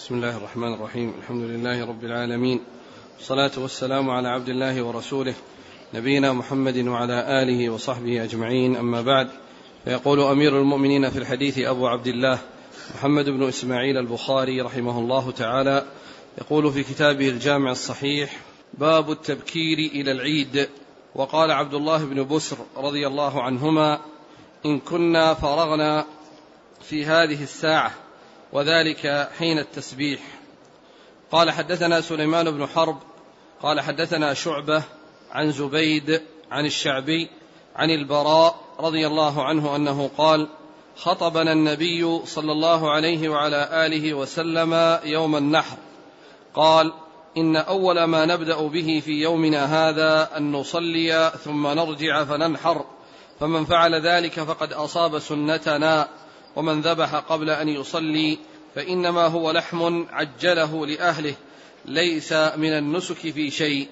بسم الله الرحمن الرحيم. الحمد لله رب العالمين. والصلاة والسلام على عبد الله ورسوله نبينا محمد وعلى آله وصحبه أجمعين. أما بعد فيقول أمير المؤمنين في الحديث أبو عبد الله محمد بن إسماعيل البخاري رحمه الله تعالى يقول في كتابه الجامع الصحيح باب التبكير إلى العيد. وقال عبد الله بن بسر رضي الله عنهما إن كنا فرغنا في هذه الساعة وذلك حين التسبيح. قال حدثنا سليمان بن حرب قال حدثنا شعبة عن زبيد عن الشعبي عن البراء رضي الله عنه أنه قال خطبنا النبي صلى الله عليه وعلى آله وسلم يوم النحر. قال إن أول ما نبدأ به في يومنا هذا أن نصلي ثم نرجع فننحر فمن فعل ذلك فقد أصاب سنتنا. ومن ذبح قبل أن يصلي فإنما هو لحم عجله لأهله ليس من النسك في شيء.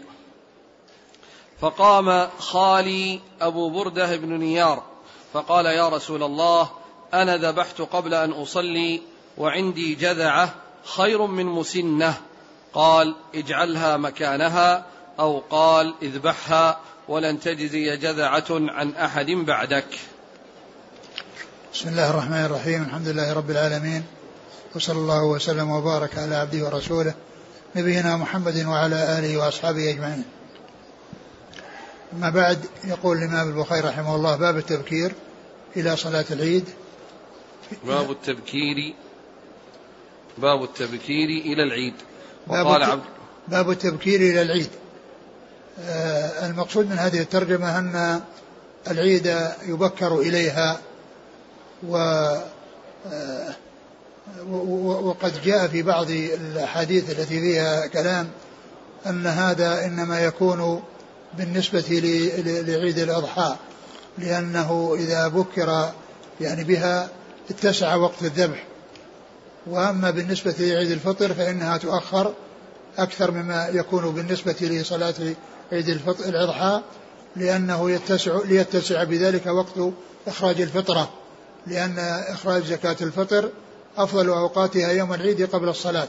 فقام خالي أبو بردة بن نيار فقال يا رسول الله أنا ذبحت قبل أن أصلي وعندي جذعة خير من مسنة. قال اجعلها مكانها أو قال اذبحها ولن تجزي جذعة عن أحد بعدك. بسم الله الرحمن الرحيم. الحمد لله رب العالمين. وصلى الله وسلم وبارك على عبده ورسوله نبينا محمد وعلى آله وأصحابه أجمعين. أما بعد يقول الإمام البخاري رحمه الله باب التبكير إلى صلاة العيد. باب التبكير باب التبكير إلى العيد. وقال باب, عبد باب التبكير إلى العيد. آه المقصود من هذه الترجمة أن العيد يبكر إليها و آه وقد جاء في بعض الأحاديث التي فيها كلام أن هذا إنما يكون بالنسبة لعيد الأضحى لأنه إذا بكر يعني بها اتسع وقت الذبح. وأما بالنسبة لعيد الفطر فإنها تؤخر أكثر مما يكون بالنسبة لصلاة عيد الفطر الأضحى لأنه يتسع ليتسع بذلك وقت إخراج الفطرة. لأن إخراج زكاة الفطر أفضل أوقاتها يوم العيد قبل الصلاة.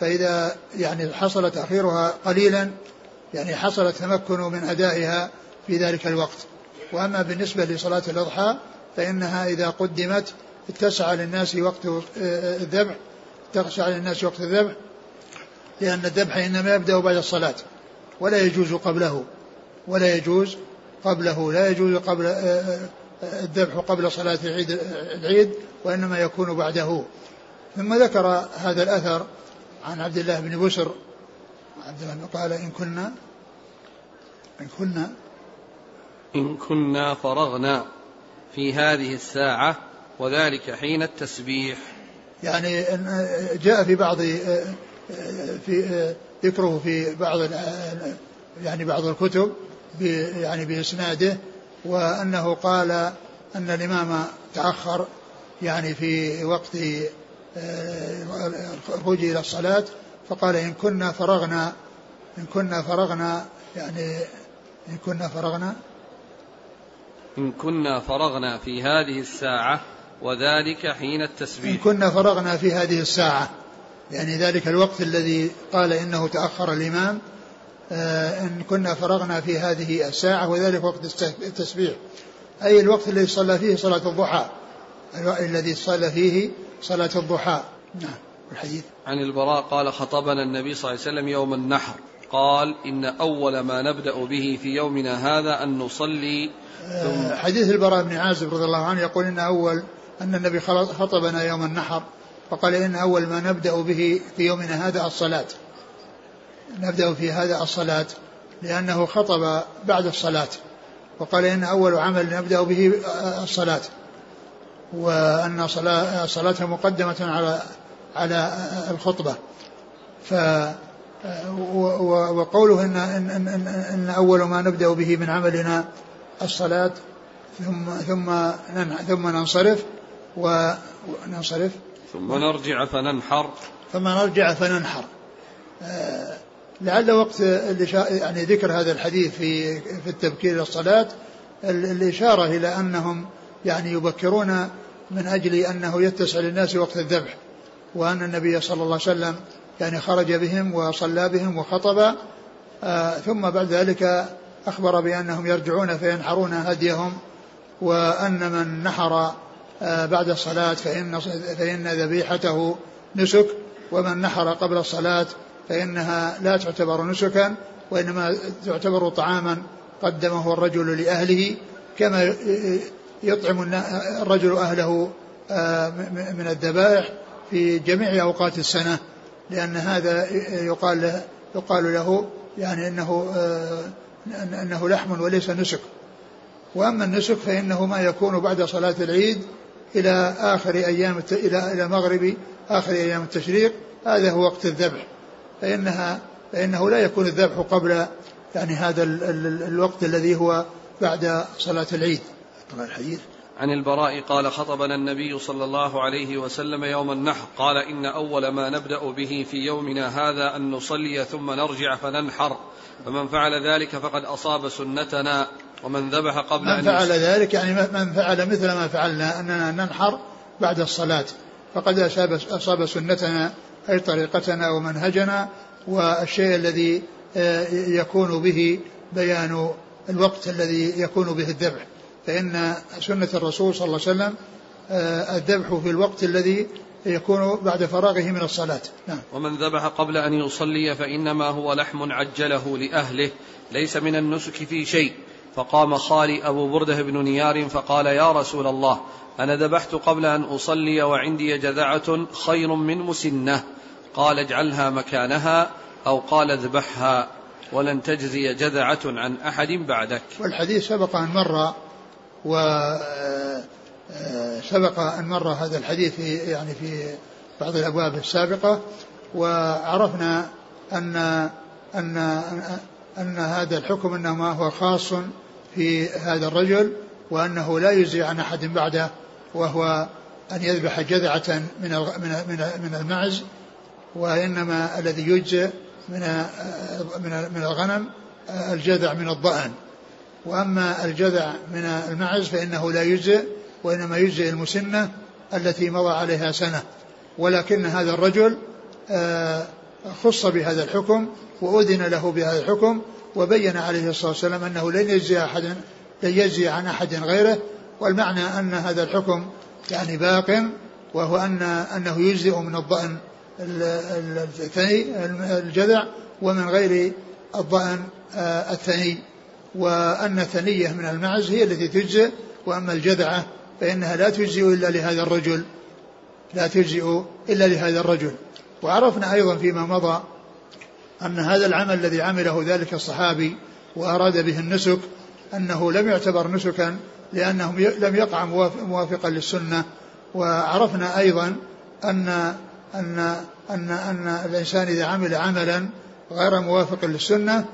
فإذا يعني حصل تأخيرها قليلا يعني حصل التمكن من أدائها في ذلك الوقت. وأما بالنسبة لصلاة الأضحى فإنها إذا قدمت اتسع للناس وقت الذبح اتسع للناس وقت الذبح لأن الذبح إنما يبدأ بعد الصلاة ولا يجوز قبله ولا يجوز قبله لا يجوز قبل الذبح قبل صلاة العيد العيد وإنما يكون بعده. ثم ذكر هذا الأثر عن عبد الله بن بشر. عبد الله قال إن كنا إن كنا إن كنا فرغنا في هذه الساعة وذلك حين التسبيح. يعني جاء في بعض في ذكره في بعض يعني بعض الكتب يعني بإسناده وأنه قال أن الإمام تأخر يعني في وقت الخروج إلى الصلاة فقال إن كنا فرغنا إن كنا فرغنا يعني إن كنا فرغنا. إن كنا فرغنا في هذه الساعة وذلك حين التسبيح. إن كنا فرغنا في هذه الساعة يعني ذلك الوقت الذي قال إنه تأخر الإمام إن كنا فرغنا في هذه الساعة وذلك وقت التسبيح. أي الوقت الذي صلى فيه صلاة الضحى. الذي صلى فيه صلاة الضحى. نعم الحديث عن البراء قال خطبنا النبي صلى الله عليه وسلم يوم النحر. قال إن أول ما نبدأ به في يومنا هذا أن نصلي. ثم حديث البراء بن عازب رضي الله عنه يقول إن أول أن النبي خطبنا يوم النحر فقال إن أول ما نبدأ به في يومنا هذا الصلاة. نبدأ في هذا الصلاة لأنه خطب بعد الصلاة وقال إن أول عمل نبدأ به الصلاة وأن صلاة صلاته مقدمة على على الخطبة. ف وقوله إن, إن, إن, إن أول ما نبدأ به من عملنا الصلاة ثم ثم ثم ننصرف وننصرف ثم نرجع فننحر. ثم نرجع فننحر. لعل وقت يعني ذكر هذا الحديث في في التبكير إلى الصلاه الإشارة إلى أنهم يعني يبكرون من أجل أنه يتسع للناس وقت الذبح وأن النبي صلى الله عليه وسلم يعني خرج بهم وصلى بهم وخطب آه ثم بعد ذلك أخبر بأنهم يرجعون فينحرون هديهم وأن من نحر آه بعد الصلاة فإن فإن ذبيحته نسك ومن نحر قبل الصلاة فإنها لا تعتبر نسكا وإنما تعتبر طعاما قدمه الرجل لأهله كما يطعم الرجل أهله آه، من الذبائح في جميع أوقات السنة. لأن هذا يقال له يقال له يعني أنه آه، أنه لحم وليس نسك. وأما النسك فإنه ما يكون بعد صلاة العيد إلى آخر أيام إلى إلى مغرب آخر أيام التشريق هذا هو وقت الذبح. فإنها فإنه لا يكون الذبح قبل يعني هذا الوقت الذي هو بعد صلاة العيد. الحديث. عن البراء قال خطبنا النبي صلى الله عليه وسلم يوم النحر. قال إن أول ما نبدأ به في يومنا هذا أن نصلي ثم نرجع فننحر. فمن فعل ذلك فقد أصاب سنتنا. ومن ذبح قبل من أن فعل ذلك يعني من فعل مثل ما فعلنا أننا ننحر بعد الصلاة. فقد أصاب, أصاب سنتنا أي طريقتنا ومنهجنا والشيء الذي آه، يكون به بيان الوقت الذي يكون به الذبح. فإن سنة الرسول صلى الله عليه وسلم آه، الذبح في الوقت الذي يكون بعد فراغه من الصلاة. نعم. ومن ذبح قبل أن يصلي فإنما هو لحم عجله لأهله ليس من النسك في شيء. فقام خالي أبو بردة بن نيار فقال يا رسول الله أنا ذبحت قبل أن أصلي وعندي جذعة خير من مسنة. قال اجعلها مكانها أو قال اذبحها ولن تجزي جذعة عن أحد بعدك. والحديث سبق أن مر و سبق أن مر هذا الحديث في يعني في بعض الأبواب السابقة وعرفنا أن أن أن هذا الحكم إنما هو خاص في هذا الرجل وأنه لا يجزي عن أحد بعده وهو أن يذبح جذعة من من من المعز وإنما الذي يجزئ من من من الغنم الجذع من الضأن. وأما الجذع من المعز فإنه لا يجزئ وإنما يجزئ المسنة التي مضى عليها سنة. ولكن هذا الرجل آه، خص بهذا الحكم وأذن له بهذا الحكم وبين عليه الصلاة والسلام أنه لن يجزي أحد لن يجزي عن أحد غيره والمعنى أن هذا الحكم يعني باق وهو أن أنه يجزئ من الضأن الثني الجذع ومن غير الضأن آه، الثني. وأن الثنية من المعز هي التي تجزئ وأما الجذعة فإنها لا تجزئ إلا لهذا الرجل. لا تجزئ إلا لهذا الرجل. وعرفنا أيضا فيما مضى أن هذا العمل الذي عمله ذلك الصحابي وأراد به النسك أنه لم يعتبر نسكا لأنه لم يقع موافقا للسنة. وعرفنا أيضا أن أن أن أن الإنسان إذا عمل عملا غير موافق للسنة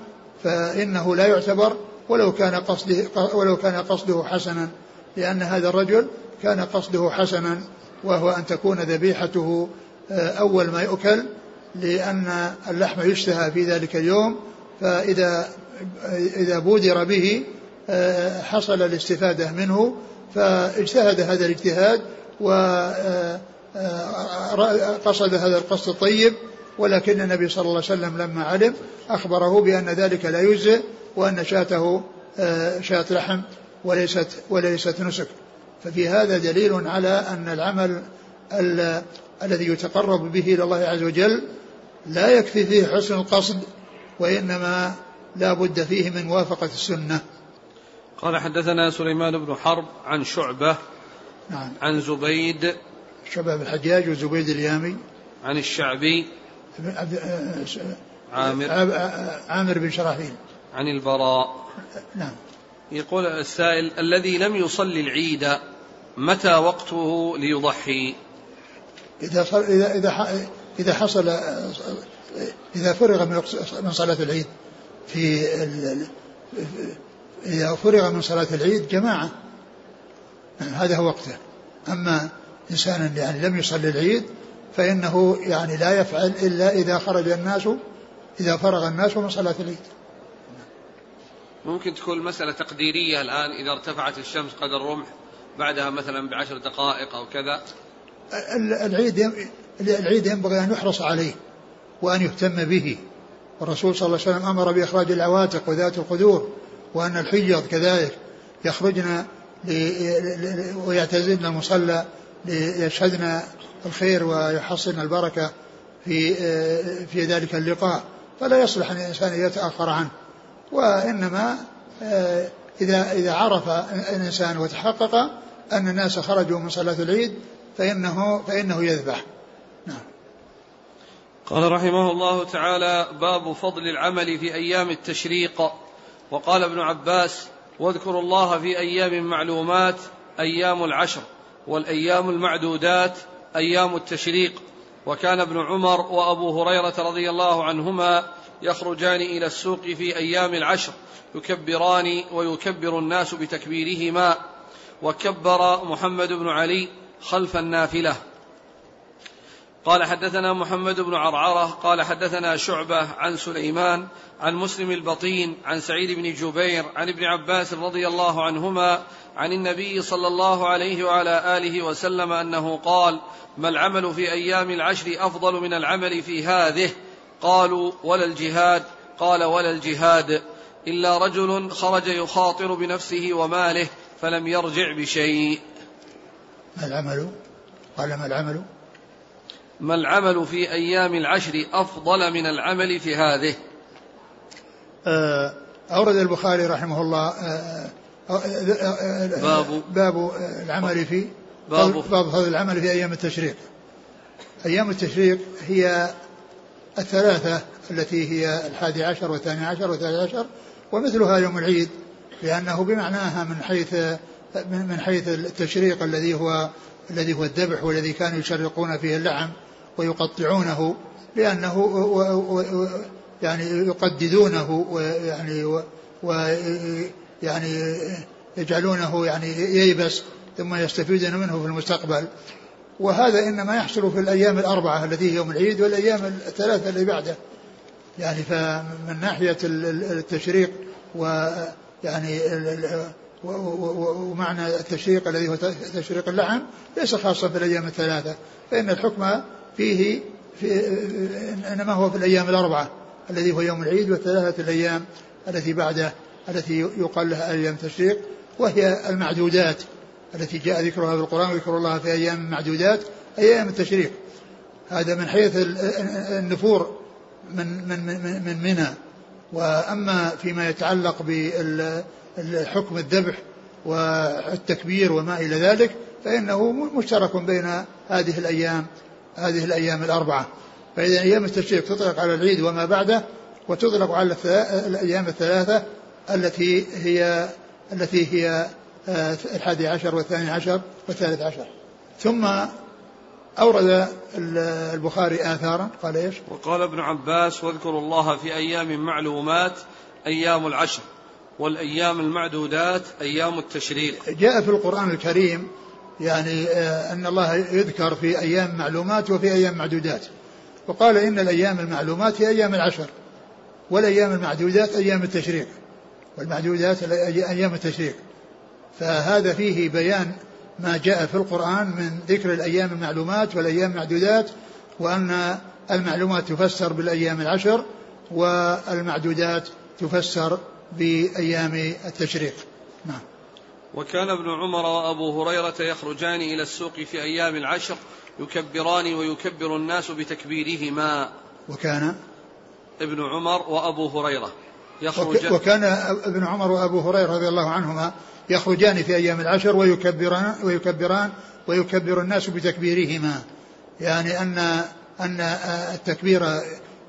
فإنه لا يعتبر ولو كان قصده ولو كان قصده حسنا لأن هذا الرجل كان قصده حسنا وهو أن تكون ذبيحته آه، أول ما يؤكل لأن اللحم يشتهى في ذلك اليوم فإذا إذا بودر به آه، حصل الاستفادة منه فاجتهد هذا الاجتهاد وقصد آه، هذا القصد الطيب ولكن النبي صلى الله عليه وسلم لما علم أخبره بأن ذلك لا يجزئ وأن شاته آه، شاة لحم وليست وليست نسك. ففي هذا دليل على أن العمل الذي يتقرب به إلى الله عز وجل لا يكفي فيه حسن القصد وإنما لا بد فيه من موافقة السنة. قال حدثنا سليمان بن حرب عن شعبة نعم. عن زبيد. شعبة بن الحجاج وزبيد اليامي. عن الشعبي. آه، عامر. عامر بن شراحيل عن البراء. نعم. يقول السائل الذي لم يصلي العيد متى وقته ليضحي؟ إذا إذا إذا إذا حصل إذا فرغ من صلاة العيد في إذا فرغ من صلاة العيد جماعة هذا هو وقته. أما إنسان يعني لم يصلي العيد فإنه يعني لا يفعل إلا إذا خرج الناس إذا فرغ الناس من صلاة العيد. ممكن تكون مسألة تقديرية الآن إذا ارتفعت الشمس قدر رمح بعدها مثلا بعشر دقائق أو كذا. العيد العيد ينبغي أن يحرص عليه وأن يهتم به. والرسول صلى الله عليه وسلم أمر بإخراج العواتق وذات القدور وأن الحجض كذلك يخرجن ويعتزلن المصلى ليشهدن الخير ويحصلن البركة في في ذلك اللقاء. فلا يصلح أن الإنسان يتأخر عنه. وإنما إذا إذا عرف الإنسان وتحقق أن الناس خرجوا من صلاة العيد فإنه فإنه يذبح. نعم. قال رحمه الله تعالى باب فضل العمل في أيام التشريق. وقال ابن عباس واذكروا الله في أيام معلومات أيام العشر والأيام المعدودات أيام التشريق. وكان ابن عمر وأبو هريرة رضي الله عنهما يخرجان إلى السوق في أيام العشر يكبران ويكبر الناس بتكبيرهما. وكبر محمد بن علي خلف النافلة. قال حدثنا محمد بن عرعرة قال حدثنا شعبة عن سليمان عن مسلم البطين عن سعيد بن جبير عن ابن عباس رضي الله عنهما عن النبي صلى الله عليه وعلى آله وسلم أنه قال ما العمل في أيام العشر أفضل من العمل في هذه؟ قالوا ولا الجهاد؟ قال ولا الجهاد إلا رجل خرج يخاطر بنفسه وماله فلم يرجع بشيء. ما العمل؟ قال ما العمل؟ ما العمل في أيام العشر أفضل من العمل في هذه؟ آه، أورد البخاري رحمه الله آه، آه، باب. باب العمل في باب. باب فضل العمل في أيام التشريق. أيام التشريق هي الثلاثة التي هي الحادي عشر والثاني عشر والثالث عشر ومثلها يوم العيد لأنه بمعناها من حيث من حيث التشريق الذي هو الذي هو الذبح والذي كانوا يشرقون فيه اللحم. ويقطعونه لأنه و و يعني يقددونه ويعني ويعني يجعلونه يعني ييبس ثم يستفيدون منه في المستقبل. وهذا إنما يحصل في الأيام الأربعة التي هي يوم العيد والأيام الثلاثة اللي بعده. يعني فمن ناحية التشريق ويعني ومعنى التشريق الذي هو تشريق اللحم ليس خاصا في الأيام الثلاثة. فإن الحكم فيه في إنما هو في الأيام الأربعة الذي هو يوم العيد والثلاثه الأيام التي بعده التي يقال لها أيام التشريق وهي المعدودات التي جاء ذكرها في القرآن وذكر الله في أيام معدودات أيام التشريق. هذا من حيث النفور من من من من منى وأما فيما يتعلق بالحكم الذبح والتكبير وما إلى ذلك فإنه مشترك بين هذه الأيام هذه الأيام الأربعة. فإذا أيام التشريق تطلق على العيد وما بعده وتطلق على الأيام الثلاثة التي هي التي هي آه، الحادي عشر والثاني عشر والثالث عشر. ثم أورد البخاري آثارا. قال إيش؟ وقال ابن عباس واذكروا الله في أيام معلومات أيام العشر والأيام المعدودات أيام التشريق. جاء في القرآن الكريم يعني آه، أن الله يذكر في أيام معلومات وفي أيام معدودات. وقال إن الأيام المعلومات هي أيام العشر والأيام المعدودات أيام التشريق. والمعدودات أيام التشريق. فهذا فيه بيان ما جاء في القرآن من ذكر الأيام المعلومات والأيام المعدودات وأن المعلومات تفسر بالأيام العشر والمعدودات تفسر بأيام التشريق. نعم. وكان ابن عمر وأبو هريرة يخرجان إلى السوق في أيام العشر يكبران ويكبر الناس بتكبيرهما. وكان ابن عمر وأبو هريرة يخرجان وكان ابن عمر وأبو هريرة رضي الله عنهما يخرجان في أيام العشر ويكبران ويكبران ويكبر الناس بتكبيرهما. يعني أن أن التكبير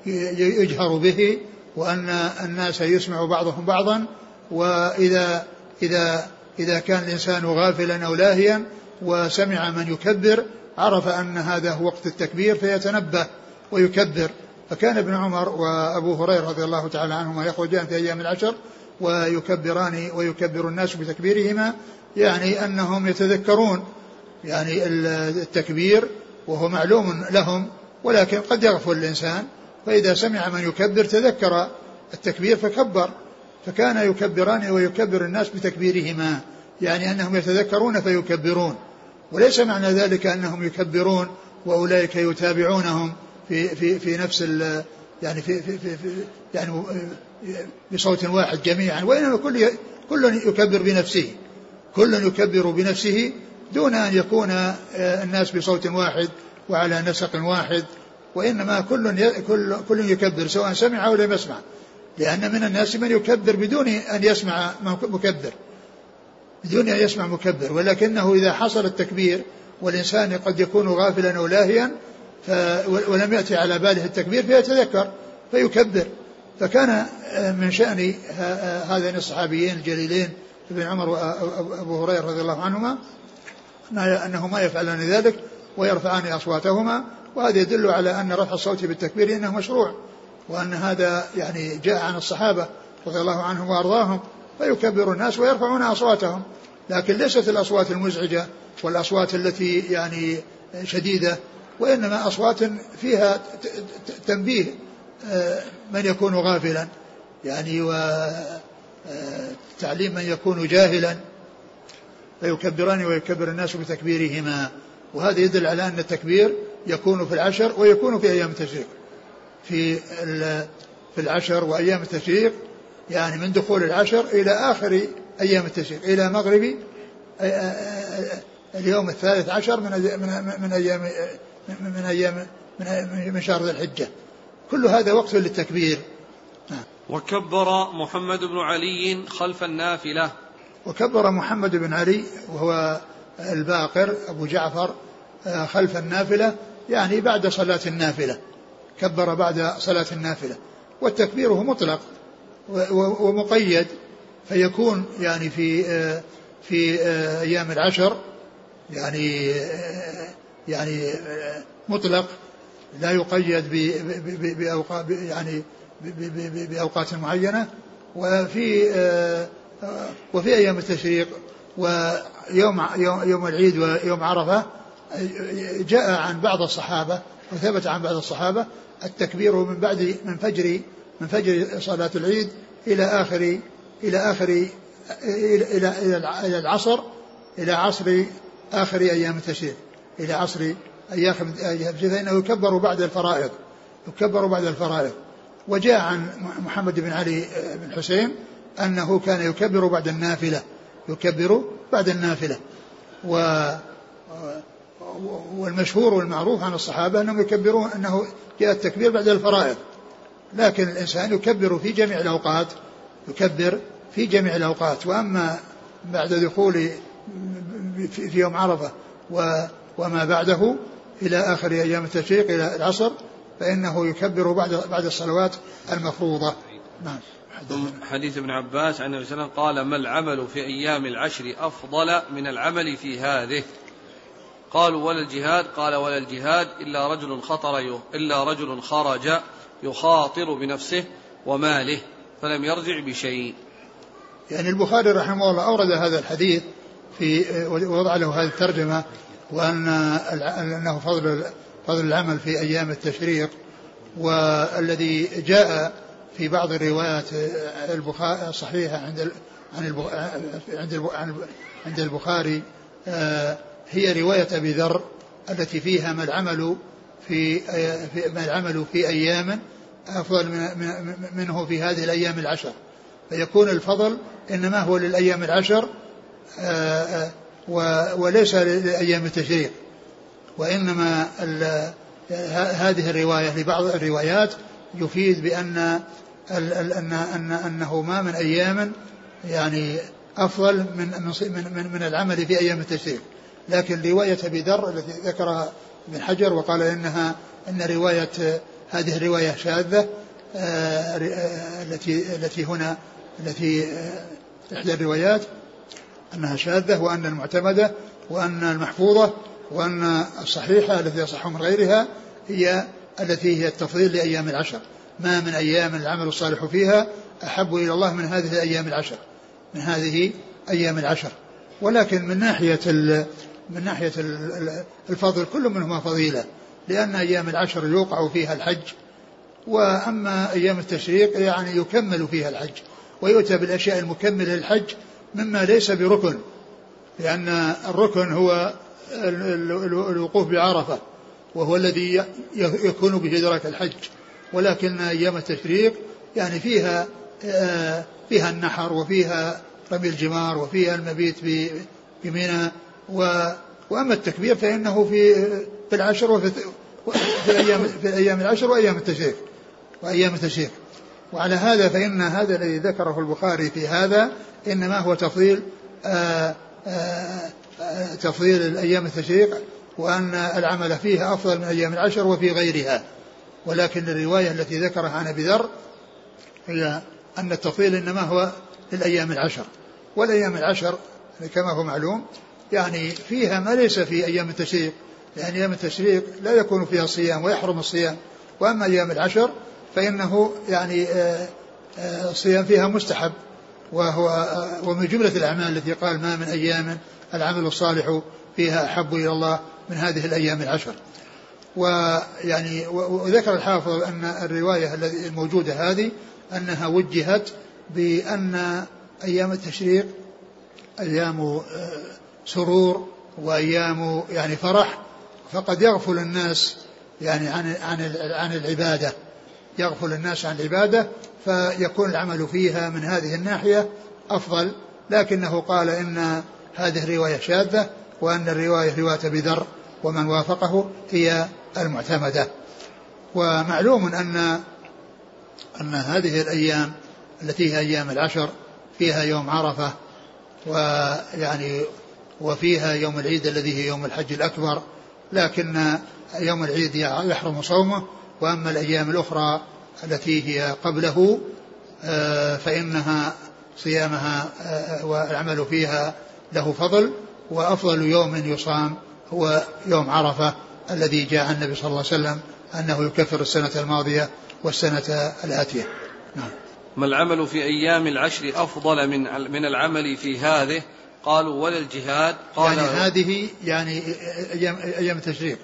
يجهر به وأن الناس يسمع بعضهم بعضا وإذا إذا إذا كان الإنسان غافلا أو لاهيا وسمع من يكبر عرف أن هذا هو وقت التكبير فيتنبه ويكبر. فكان ابن عمر وأبو هريرة رضي الله تعالى عنهما يخرجان في أيام العشر ويكبران ويكبر الناس بتكبيرهما يعني أنهم يتذكرون يعني التكبير وهو معلوم لهم ولكن قد يغفل الإنسان فإذا سمع من يكبر تذكر التكبير فكبر. فكان يكبران ويكبر الناس بتكبيرهما يعني أنهم يتذكرون فيكبرون. وليس معنى ذلك أنهم يكبرون وأولئك يتابعونهم في في في نفس ال يعني في في في, في يعني بصوت واحد جميعا. وإنما كل كل يكبر بنفسه كل يكبر بنفسه دون أن يكون الناس بصوت واحد وعلى نسق واحد وإنما كل كل كل يكبر سواء سمع أو لم يسمع. لأن من الناس من يكبر بدون أن يسمع مكبر. بدون أن يسمع مكبر. ولكنه إذا حصل التكبير والإنسان قد يكون غافلا أو لاهيا ولم يأتي على باله التكبير فيتذكر فيكبر. فكان من شأن هذين الصحابيين الجليلين ابن عمر وأبو هريرة رضي الله عنهما أنهما يفعلان ذلك ويرفعان أصواتهما وهذا يدل على أن رفع الصوت بالتكبير إنه مشروع. وأن هذا يعني جاء عن الصحابة رضي الله عنهم وأرضاهم فيكبر الناس ويرفعون أصواتهم. لكن ليست الأصوات المزعجة والأصوات التي يعني شديدة وإنما أصوات فيها تنبيه آه، من يكون غافلا يعني وتعليم آه، من يكون جاهلا. فيكبران ويكبر الناس بتكبيرهما. وهذا يدل على أن التكبير يكون في العشر ويكون في أيام التشريق. في في العشر وأيام التشريق يعني من دخول العشر إلى آخر أيام التشريق إلى مغرب اليوم الثالث عشر من من من أيام من أيام من من شهر ذي الحجة. كل هذا وقت للتكبير. نعم. وكبر محمد بن علي خلف النافلة. وكبر محمد بن علي وهو الباقر أبو جعفر آه، خلف النافلة يعني بعد صلاة النافلة. كبر بعد صلاة النافلة. والتكبير هو مطلق ومقيد. فيكون يعني في آه، في آه، أيام العشر يعني يعني مطلق. لا يقيد بأوقات يعني بأوقات معينة. وفي وفي أيام التشريق ويوم يوم العيد ويوم عرفة جاء عن بعض الصحابة وثبت عن بعض الصحابة التكبير من بعد من فجر من فجر صلاة العيد إلى آخر إلى آخر إلى إلى إلى العصر إلى عصر آخر أيام التشريق إلى عصر أيام فإنه يكبر بعد الفرائض يكبر بعد الفرائض. وجاء عن محمد بن علي بن حسين أنه كان يكبر بعد النافلة يكبر بعد النافلة. و والمشهور والمعروف عن الصحابة أنهم يكبرون أنه جاء التكبير بعد الفرائض. لكن الإنسان يكبر في جميع الأوقات يكبر في جميع الأوقات. وأما بعد دخول في يوم عرفة وما بعده إلى آخر أيام التشريق إلى العصر فإنه يكبر بعد بعد الصلوات المفروضة. نعم. حديث ابن عباس عن النبي صلى الله عليه وسلم قال ما العمل في أيام العشر أفضل من العمل في هذه؟ قالوا ولا الجهاد قال ولا الجهاد إلا رجل خطر إلا رجل خرج يخاطر بنفسه وماله فلم يرجع بشيء. يعني البخاري رحمه الله أورد هذا الحديث في وضع له هذه الترجمة وأن أنه فضل فضل العمل في أيام التشريق والذي جاء في بعض الروايات البخاري الصحيحة عند عند عند البخاري آه، هي رواية أبي ذر التي فيها ما العمل في ما العمل في أيام أفضل منه في هذه الأيام العشر. فيكون الفضل إنما هو للأيام العشر آه، وليس لأيام التشريق. وإنما هذه الرواية لبعض الروايات يفيد بأن أن أن أنه ما من أيام يعني أفضل من من, من العمل في أيام التشريق. لكن رواية أبي ذر التي ذكرها ابن حجر وقال إنها إن رواية هذه الرواية شاذة آه، التي التي هنا التي آه، إحدى الروايات أنها شاذة وأن المعتمدة وأن المحفوظة وأن الصحيحة التي يصح من غيرها هي التي هي التفضيل لأيام العشر. ما من أيام العمل الصالح فيها أحب إلى الله من هذه الأيام العشر من هذه أيام العشر. ولكن من ناحية من ناحية الفضل كل منهما فضيلة لأن أيام العشر يوقع فيها الحج وأما أيام التشريق يعني يكمل فيها الحج ويؤتى بالأشياء المكملة للحج مما ليس بركن لأن الركن هو الوقوف بعرفة وهو الذي يكون به إدراك الحج. ولكن أيام التشريق يعني فيها آه، فيها النحر وفيها رمي الجمار وفيها المبيت بمنى وأما التكبير فإنه في في العشر وفي في الأيام في الأيام العشر وأيام التشريق وأيام التشريق. وعلى هذا فإن هذا الذي ذكره البخاري في هذا إنما هو تفضيل تفضيل الأيام التشريق وأن العمل فيها أفضل من أيام العشر وفي غيرها. ولكن الرواية التي ذكرها عن أبي ذر هي أن التفضيل إنما هو للأيام العشر. والأيام العشر كما هو معلوم يعني فيها ما ليس في أيام التشريق لأن أيام التشريق لا يكون فيها صيام ويحرم الصيام وأما أيام العشر فإنه يعني الصيام آه، آه، فيها مستحب وهو آه، ومن جملة الأعمال التي قال ما من أيام العمل الصالح فيها أحب إلى الله من هذه الأيام العشر. ويعني وذكر الحافظ أن الرواية الموجودة هذه أنها وجهت بأن أيام التشريق أيام سرور وأيام يعني فرح فقد يغفل الناس يعني عن عن عن العبادة. يغفل الناس عن العبادة فيكون العمل فيها من هذه الناحية أفضل. لكنه قال إن هذه الرواية شاذة وأن الرواية روايه ابي ذر ومن وافقه هي المعتمدة. ومعلوم ان أن هذه الأيام التي هي أيام العشر فيها يوم عرفة ويعني وفيها يوم العيد الذي هي يوم الحج الأكبر لكن يوم العيد يحرم صومه وأما الأيام الأخرى التي هي قبله آه، فإنها صيامها آه، والعمل فيها له فضل وأفضل يوم يصام هو يوم عرفة الذي جاء النبي صلى الله عليه وسلم أنه يكفر السنة الماضية والسنة الآتية. نعم. ما العمل في أيام العشر أفضل من من العمل في هذه؟ قالوا ولا الجهاد؟ قال يعني هذه يعني أيام أيام التشريق.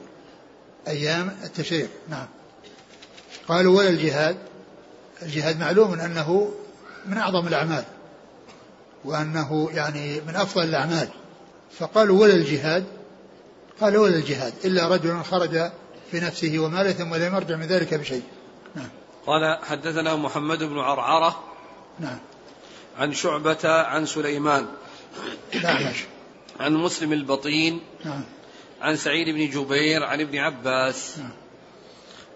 أيام التشريق نعم. قالوا ولا الجهاد؟ الجهاد معلوم أنه من أعظم الأعمال وأنه يعني من أفضل الأعمال. فقالوا ولا الجهاد؟ قال ولا الجهاد إلا رجل خرج في نفسه وماله ثم لم يرجع من ذلك بشيء. نعم. قال حدثنا محمد بن عرعرة نعم. عن شعبة عن سليمان. الأعمش عن مسلم البطين نعم. عن سعيد بن جبير عن ابن عباس. نعم.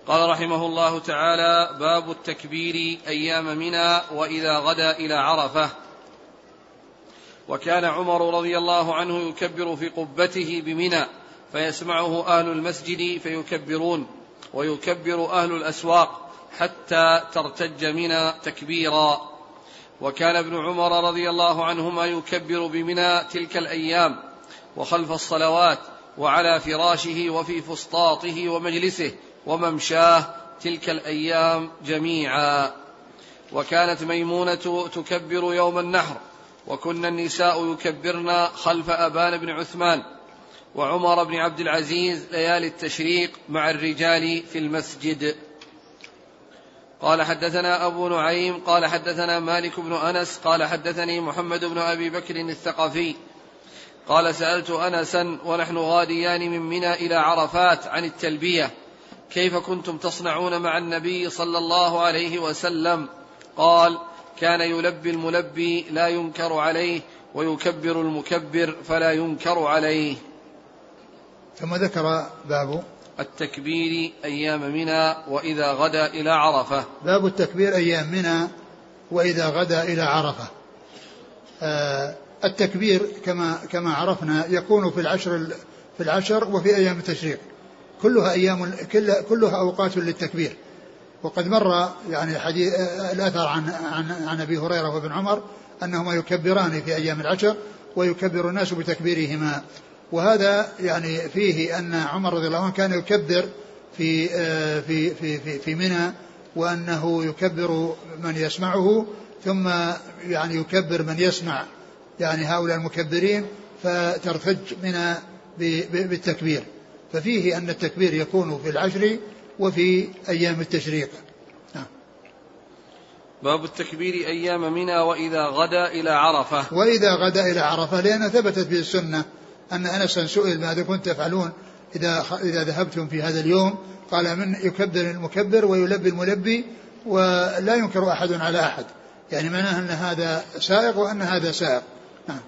قال رحمه الله تعالى باب التكبير أيام منى وإذا غدا إلى عرفة. وكان عمر رضي الله عنه يكبر في قبته بمنى فيسمعه أهل المسجد فيكبرون ويكبر أهل الأسواق حتى ترتج منى تكبيرا. وكان ابن عمر رضي الله عنهما يكبر بمنى تلك الأيام وخلف الصلوات وعلى فراشه وفي فسطاطه ومجلسه وممشاه تلك الأيام جميعا. وكانت ميمونة تكبر يوم النحر وكن النساء يكبرن خلف أبان بن عثمان وعمر بن عبد العزيز ليالي التشريق مع الرجال في المسجد. قال حدثنا أبو نعيم قال حدثنا مالك بن أنس قال حدثني محمد بن أبي بكر الثقفي. قال سألت أنسا ونحن غاديان من منى إلى عرفات عن التلبية. كيف كنتم تصنعون مع النبي صلى الله عليه وسلم؟ قال كان يلبي الملبي لا ينكر عليه ويكبر المكبر فلا ينكر عليه. ثم ذكر باب التكبير أيام منى وإذا غدا إلى عرفة. باب التكبير أيام منى وإذا غدا إلى عرفة. آه التكبير كما كما عرفنا يكون في العشر في العشر وفي أيام التشريق. كلها أيام كلها أوقات للتكبير. وقد مر يعني حديث آه، الأثر عن عن عن أبي هريرة وابن عمر أنهما يكبران في أيام العشر ويكبر الناس بتكبيرهما. وهذا يعني فيه أن عمر رضي الله عنه كان يكبر في آه، في في في, في منى وأنه يكبر من يسمعه ثم يعني يكبر من يسمع يعني هؤلاء المكبرين فترتج منى بالتكبير. ففيه أن التكبير يكون في العشر وفي أيام التشريق. نعم. باب التكبير أيام منى وإذا غدا إلى عرفة. وإذا غدا إلى عرفة لأن ثبتت في السنة. أن أنسا سئل ماذا كنت تفعلون إذا إذا ذهبتم في هذا اليوم؟ قال من يكبر المكبر ويلبي الملبي ولا ينكر أحد على أحد. يعني معناه أن هذا سائق وأن هذا سائق. نعم.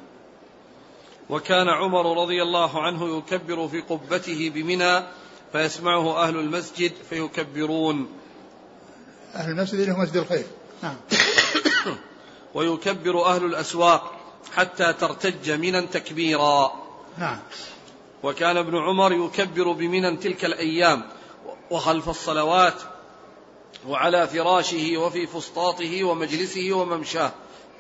وكان عمر رضي الله عنه يكبر في قبته بمنى فيسمعه أهل المسجد فيكبرون. أهل المسجد اللي هو مسجد الخير. نعم. ويكبر أهل الأسواق حتى ترتج منا تكبيرا. نعم. وكان ابن عمر يكبر بمنى تلك الأيام وخلف الصلوات وعلى فراشه وفي فسطاطه ومجلسه وممشاه.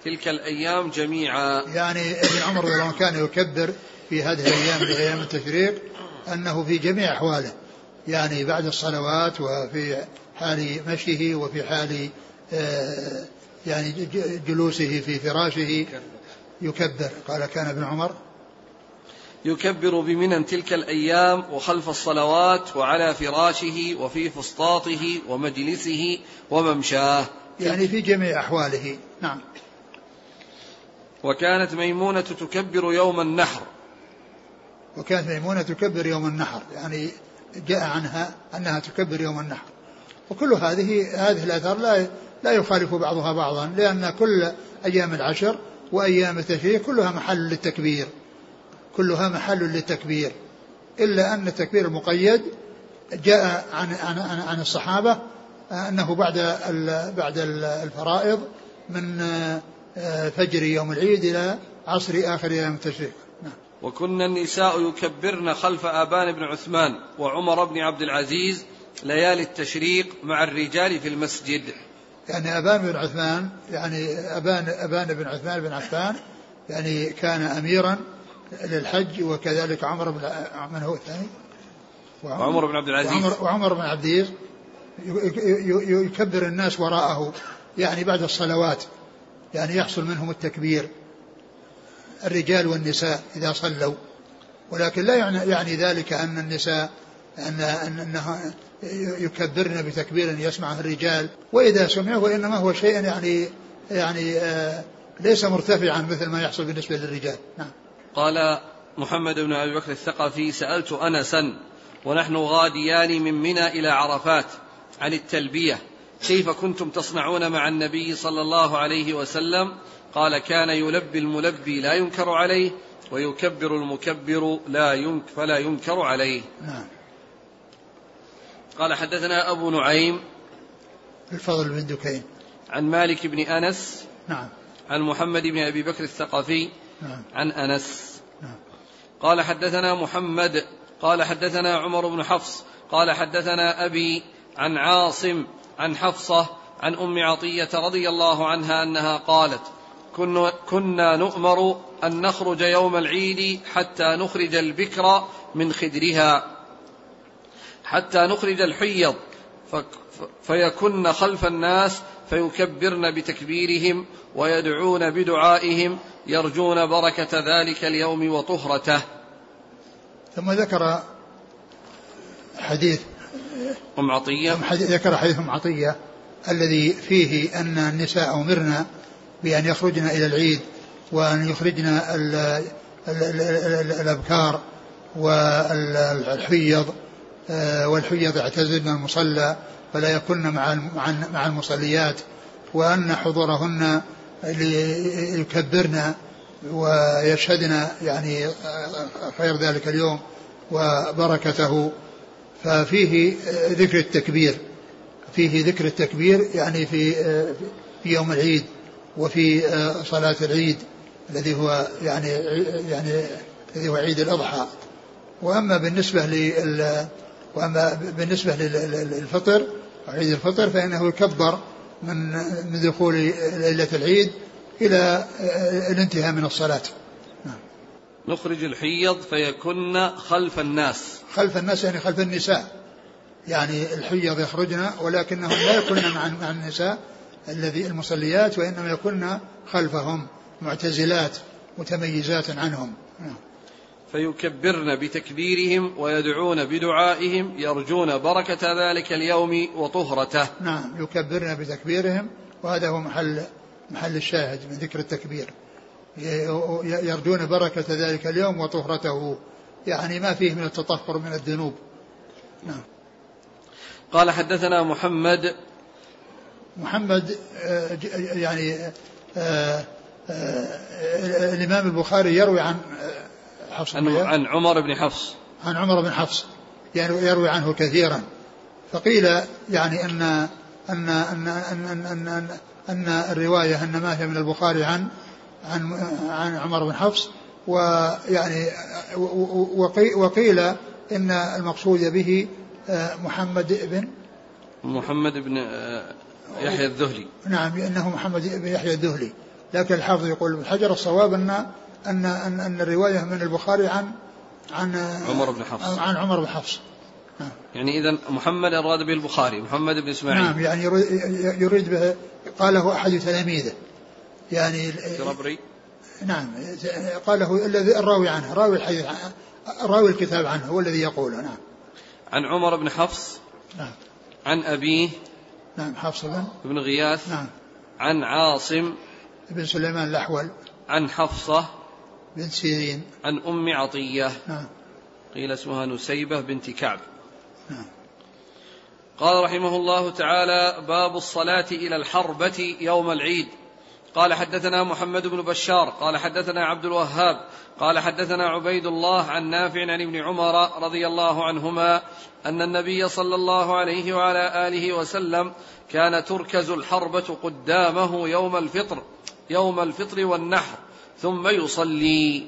تلك الأيام جميعا. يعني ابن عمر رضي الله كان يكبر في هذه الأيام أيام التشريق أنه في جميع أحواله. يعني بعد الصلوات وفي حال مشيه وفي حال آه، يعني جلوسه في فراشه يكبر. قال كان ابن عمر يكبر بمنى تلك الأيام وخلف الصلوات وعلى فراشه وفي فسطاطه ومجلسه وممشاه. يعني في جميع أحواله. نعم. وكانت ميمونة تكبر يوم النحر. وكانت ميمونة تكبر يوم النحر. يعني جاء عنها أنها تكبر يوم النحر. وكل هذه هذه الآثار لا لا يخالف بعضها بعضا لأن كل أيام العشر وأيام التشريق كلها محل للتكبير. كلها محل للتكبير. إلا أن التكبير المقيد جاء عن عن عن, عن الصحابة أنه بعد بعد الفرائض من آه، فجر يوم العيد إلى عصر آخر أيام التشريق. نعم. وكنا النساء يكبرن خلف آبان بن عثمان وعمر بن عبد العزيز ليالي التشريق مع الرجال في المسجد. يعني أبان بن عثمان يعني أبان أبان بن عثمان بن عفان يعني كان أميرا للحج وكذلك عمر بن من هو الثاني؟ وعمر بن عبد العزيز. وعمر, وعمر بن عبد العزيز. يكبر الناس وراءه يعني بعد الصلوات يعني يحصل منهم التكبير. الرجال والنساء إذا صلوا. ولكن لا يعني, يعني ذلك أن النساء أن أنها يكبرن بتكبير يسمعه الرجال. وإذا سمعه وإنما هو شيء يعني يعني آه ليس مرتفعا مثل ما يحصل بالنسبة للرجال. نعم. قال محمد بن أبي بكر الثقفي سألت أنسا ونحن غاديان من منى إلى عرفات عن التلبية كيف كنتم تصنعون مع النبي صلى الله عليه وسلم؟ قال كان يلبي الملبي لا ينكر عليه ويكبر المكبر لا ينك فلا ينكر عليه. نعم. قال حدثنا أبو نعيم الفضل بن دكين. عن مالك بن أنس نعم. عن محمد بن أبي بكر الثقفي نعم. عن أنس. نعم. قال حدثنا محمد قال حدثنا عمر بن حفص قال حدثنا أبي عن عاصم عن حفصة عن أم عطية رضي الله عنها أنها قالت كنا, كنا نؤمر أن نخرج يوم العيد حتى نخرج البكر من خدرها حتى نخرج الحيض. فيكن خلف الناس فيكبرن بتكبيرهم ويدعون بدعائهم يرجون بركة ذلك اليوم وطهرته. ثم ذكر حديث أم عطية. ذكر حديث أم عطية الذي فيه أن النساء أمرنا بأن يخرجن إلى العيد وأن يخرجن الأبكار والحيض آه، والحيض اعتزلن المصلى فلا يكن مع مع المصليات وأن حضورهن ليكبرن ويشهدن يعني خير ذلك اليوم وبركته. ففيه ذكر التكبير فيه ذكر التكبير يعني في في يوم العيد وفي صلاة العيد الذي هو يعني يعني الذي هو عيد الأضحى. وأما بالنسبة لل وأما بالنسبة للفطر عيد الفطر فإنه يكبر من من دخول ليلة العيد إلى الانتهاء من الصلاة نعم. نخرج الحيض فيكن خلف الناس خلف الناس يعني خلف النساء يعني الحيض يخرجن ولكنهم لا يكون مع النساء الذي المصليات وإنما يكون خلفهم معتزلات متميزات عنهم نعم. فيكبرن بتكبيرهم ويدعون بدعائهم يرجون بركة ذلك اليوم وطهرته. نعم يكبرن بتكبيرهم وهذا هو محل محل الشاهد من ذكر التكبير. يرجون بركة ذلك اليوم وطهرته. يعني ما فيه من التطهر من الذنوب. نعم. قال حدثنا محمد. محمد آه، يعني آه، آه، الإمام البخاري يروي عن حفص عن عمر بن حفص. عن عمر بن حفص. يعني يروي عنه كثيرا. فقيل يعني أن أن أن أن أن, أن, أن, أن الرواية أن ما هي من البخاري عن عن عن عمر بن حفص. ويعني وقيل إن المقصود به محمد بن محمد بن يحيى الذهلي. نعم إنه محمد بن يحيى الذهلي. لكن الحافظ يقول حجر الصواب أن أن أن, أن الرواية من البخاري عن عن عمر بن حفص. عن عمر بن حفص. نعم. يعني اذا محمد أراد به البخاري محمد بن إسماعيل. نعم يعني يريد به قاله أحد تلاميذه. يعني الربري نعم قاله الذي الراوي عنه راوي الحديث راوي الكتاب عنه هو الذي يقوله نعم. عن عمر بن حفص نعم. عن أبيه. نعم حفص بن بن غياث. نعم. عن عاصم. بن سليمان الأحول. عن حفصة. بنت سيرين. عن أم عطية. نعم. قيل اسمها نسيبة بنت كعب. نعم. قال رحمه الله تعالى باب الصلاة إلى الحربة يوم العيد. قال حدثنا محمد بن بشار. قال حدثنا عبد الوهاب. قال حدثنا عبيد الله عن نافع عن ابن عمر رضي الله عنهما أن النبي صلى الله عليه وعلى آله وسلم كان تركز الحربة قدامه يوم الفطر يوم الفطر والنحر. ثم يصلي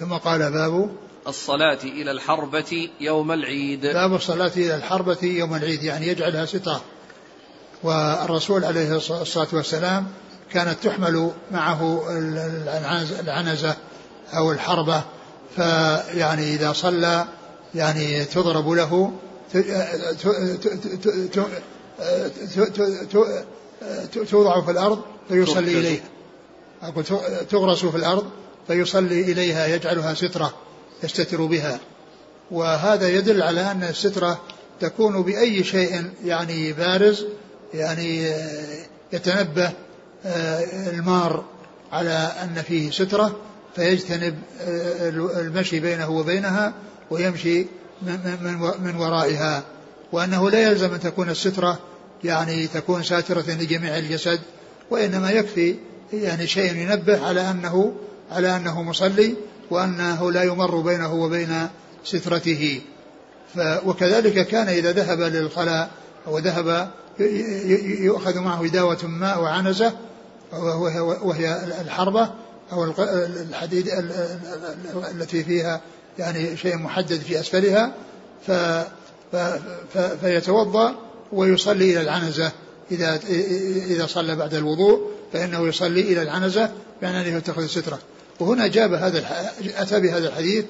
ثم قال باب الصلاة إلى الحربة يوم العيد باب الصلاة إلى الحربة يوم العيد يعني يجعلها سترة والرسول عليه الصلاة والسلام كانت تحمل معه العنزة أو الحربة فيعني إذا صلى يعني تضرب له توضع في الأرض فيصلي إليها أقول تغرس في الأرض فيصلي إليها يجعلها سترة يستتر بها. وهذا يدل على أن السترة تكون بأي شيء يعني بارز يعني يتنبه آه، المار على أن فيه سترة فيجتنب آه، المشي بينه وبينها ويمشي من ورائها. وأنه لا يلزم أن تكون السترة يعني تكون ساترة لجميع الجسد وإنما يكفي يعني شيء ينبه على أنه على أنه مصلي وأنه لا يمر بينه وبين سترته. وكذلك كان إذا ذهب للخلاء وذهب يؤخذ معه داوة ماء وعنزة وهي الحربة أو الحديد التي فيها يعني شيء محدد في أسفلها ف فيتوضأ ويصلي إلى العنزة إذا إذا صلى بعد الوضوء. فإنه يصلي إلى العنزة بأن أنه يتخذ سترة. وهنا جاب هذا أتى بهذا الحديث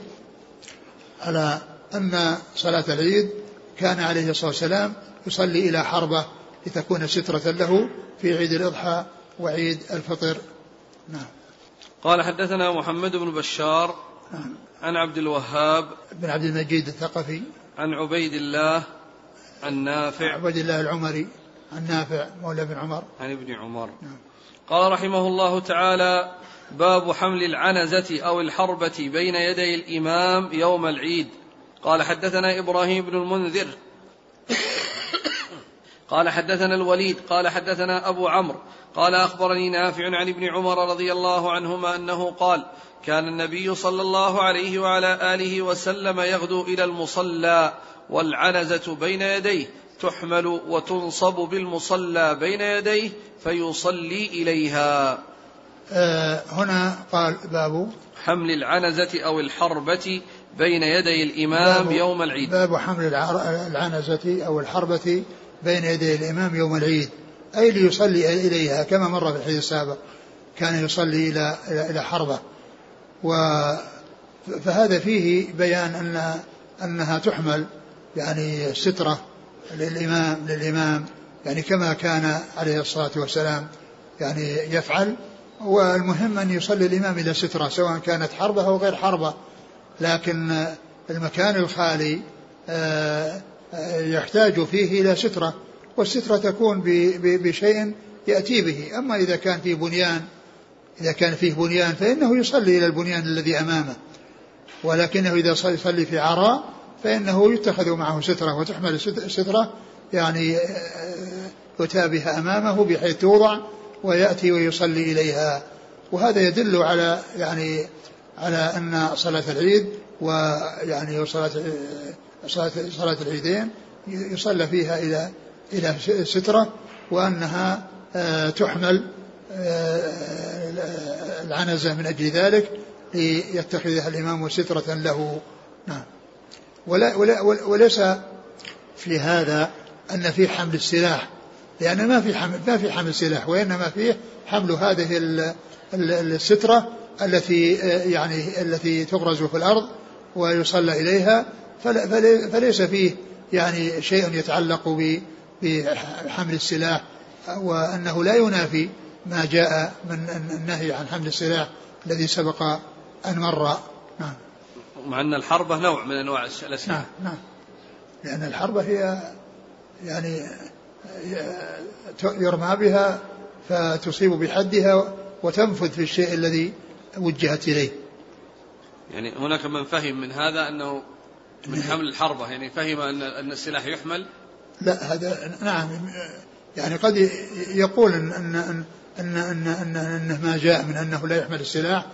على أن صلاة العيد كان عليه الصلاة والسلام يصلي إلى حربة لتكون سترة له في عيد الأضحى وعيد الفطر. نعم. قال حدثنا محمد بن بشار نعم. عن عبد الوهاب بن عبد المجيد الثقفي. عن عبيد الله عن نافع عبيد الله العمري. عن نافع مولى بن عمر. عن ابن عمر. نعم. قال رحمه الله تعالى باب حمل العنزة أو الحربة بين يدي الإمام يوم العيد. قال حدثنا إبراهيم بن المنذر. قال حدثنا الوليد. قال حدثنا أبو عمرو. قال أخبرني نافع عن ابن عمر رضي الله عنهما أنه قال كان النبي صلى الله عليه وعلى آله وسلم يغدو إلى المصلى والعنزة بين يديه تحمل وتنصب بالمصلى بين يديه فيصلي إليها. آه هنا قال باب حمل العنزة أو الحربة بين يدي الإمام يوم العيد. باب حمل العنزة أو الحربة بين يدي الإمام يوم العيد أي ليصلي إليها كما مر في الحديث السابق كان يصلي إلى إلى حربة. و فهذا فيه بيان أن أنها تحمل يعني سترة للإمام للإمام يعني كما كان عليه الصلاة والسلام يعني يفعل والمهم أن يصلي الإمام إلى سترة سواء كانت حربة أو غير حربة. لكن المكان الخالي آه، يحتاج فيه إلى سترة والسترة تكون بشيء يأتي به. أما إذا كان فيه بنيان إذا كان فيه بنيان فإنه يصلي إلى البنيان الذي أمامه. ولكنه إذا يصلي في عراء فإنه يتخذ معه سترة وتحمل السترة يعني آه، يؤتى بها أمامه بحيث توضع ويأتي ويصلي إليها. وهذا يدل على يعني على أن صلاة العيد ويعني صلاة صلاة صلاة العيدين يصلى فيها إلى إلى سترة وأنها آه، تحمل آه، العنزة من أجل ذلك ليتخذها الإمام سترة له. نعم. ولا ولا وليس في هذا أن في حمل السلاح لأن ما في حمل ما في حمل سلاح وإنما فيه حمل هذه السترة التي يعني التي تغرز في الأرض ويصلى إليها فليس فيه يعني شيء يتعلق بحمل السلاح وأنه لا ينافي ما جاء من النهي عن حمل السلاح الذي سبق أن مر. نعم. مع أن الحربة نوع من أنواع الأسلحة نعم نعم. لأن الحربة هي يعني يرمى بها فتصيب بحدها وتنفذ في الشيء الذي وجهت إليه. يعني هناك من فهم من هذا أنه من حمل الحربة يعني فهم أن أن السلاح يحمل؟ لا هذا نعم. يعني قد يقول أن أن أن أن, أن, أن أنه ما جاء من أنه لا يحمل السلاح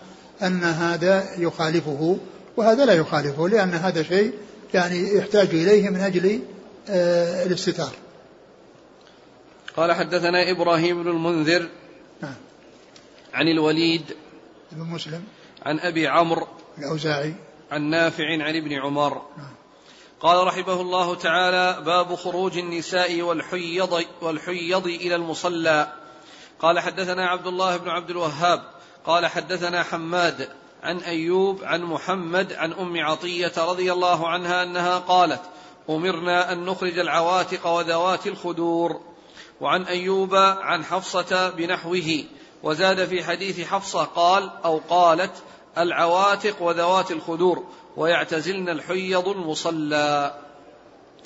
أن هذا يخالفه وهذا لا يخالفه لأن هذا شيء يعني يحتاج إليه من أجل آه، الاستتار. قال حدثنا إبراهيم بن المنذر نعم. عن الوليد بن مسلم. عن أبي عمرو الأوزاعي. عن نافع عن ابن عمر. نعم. قال رحمه الله تعالى باب خروج النساء والحيض والحيض إلى المصلى. قال حدثنا عبد الله بن عبد الوهاب. قال حدثنا حماد. عن أيوب عن محمد عن أم عطية رضي الله عنها أنها قالت أمرنا أن نخرج العواتق وذوات الخدور. وعن أيوب عن حفصة بنحوه. وزاد في حديث حفصة قال أو قالت العواتق وذوات الخدور ويعتزلن الحيض المصلى.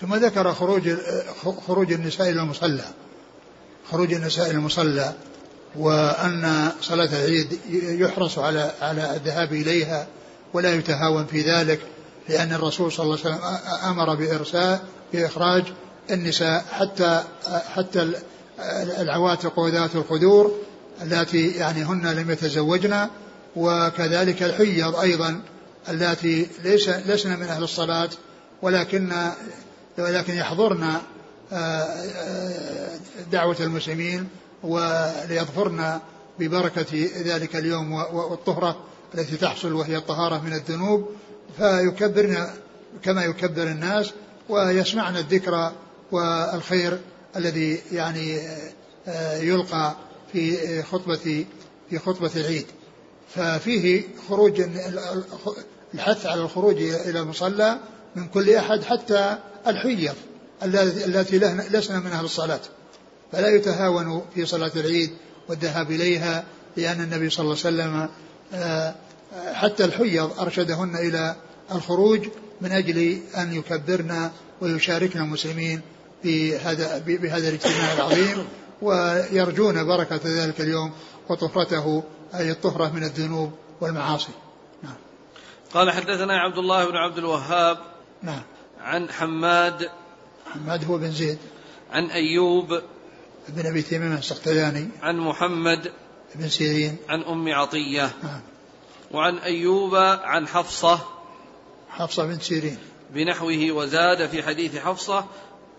ثم ذكر خروج خروج النساء إلى المصلى. خروج النساء إلى المصلى. وأن صلاة العيد يحرص على على الذهاب إليها ولا يتهاون في ذلك لأن الرسول صلى الله عليه وسلم أمر بإرساء بإخراج النساء حتى حتى العواتق وذات الخدور اللاتي يعني هن لم يتزوجن وكذلك الحيض أيضا اللاتي ليس لسن من أهل الصلاة ولكن ولكن يحضرن آه، آه، دعوة المسلمين وليظفرن ببركة ذلك اليوم والطهرة التي تحصل وهي الطهارة من الذنوب. فيكبرن كما يكبر الناس ويسمعن الذكر والخير الذي يعني آه، يلقى في خطبة في خطبة العيد. ففيه خروج الحث على الخروج إلى المصلى من كل أحد حتى الحيض التي لسنا من أهل الصلاة. فلا يتهاون في صلاة العيد والذهاب إليها لأن النبي صلى الله عليه وسلم آه، حتى الحيض أرشدهن إلى الخروج من أجل أن يكبرن ويشاركن المسلمين بهذا بهذا الاجتماع العظيم ويرجون بركة ذلك اليوم وطهرته أي الطهرة من الذنوب والمعاصي. نعم. قال حدثنا عبد الله بن عبد الوهاب نعم. عن حماد حماد هو بن زيد. عن أيوب بن أبي تميم السختياني عن محمد بن سيرين. عن أم عطية. نعم. وعن أيوب عن حفصة. حفصة بنت سيرين. بنحوه وزاد في حديث حفصة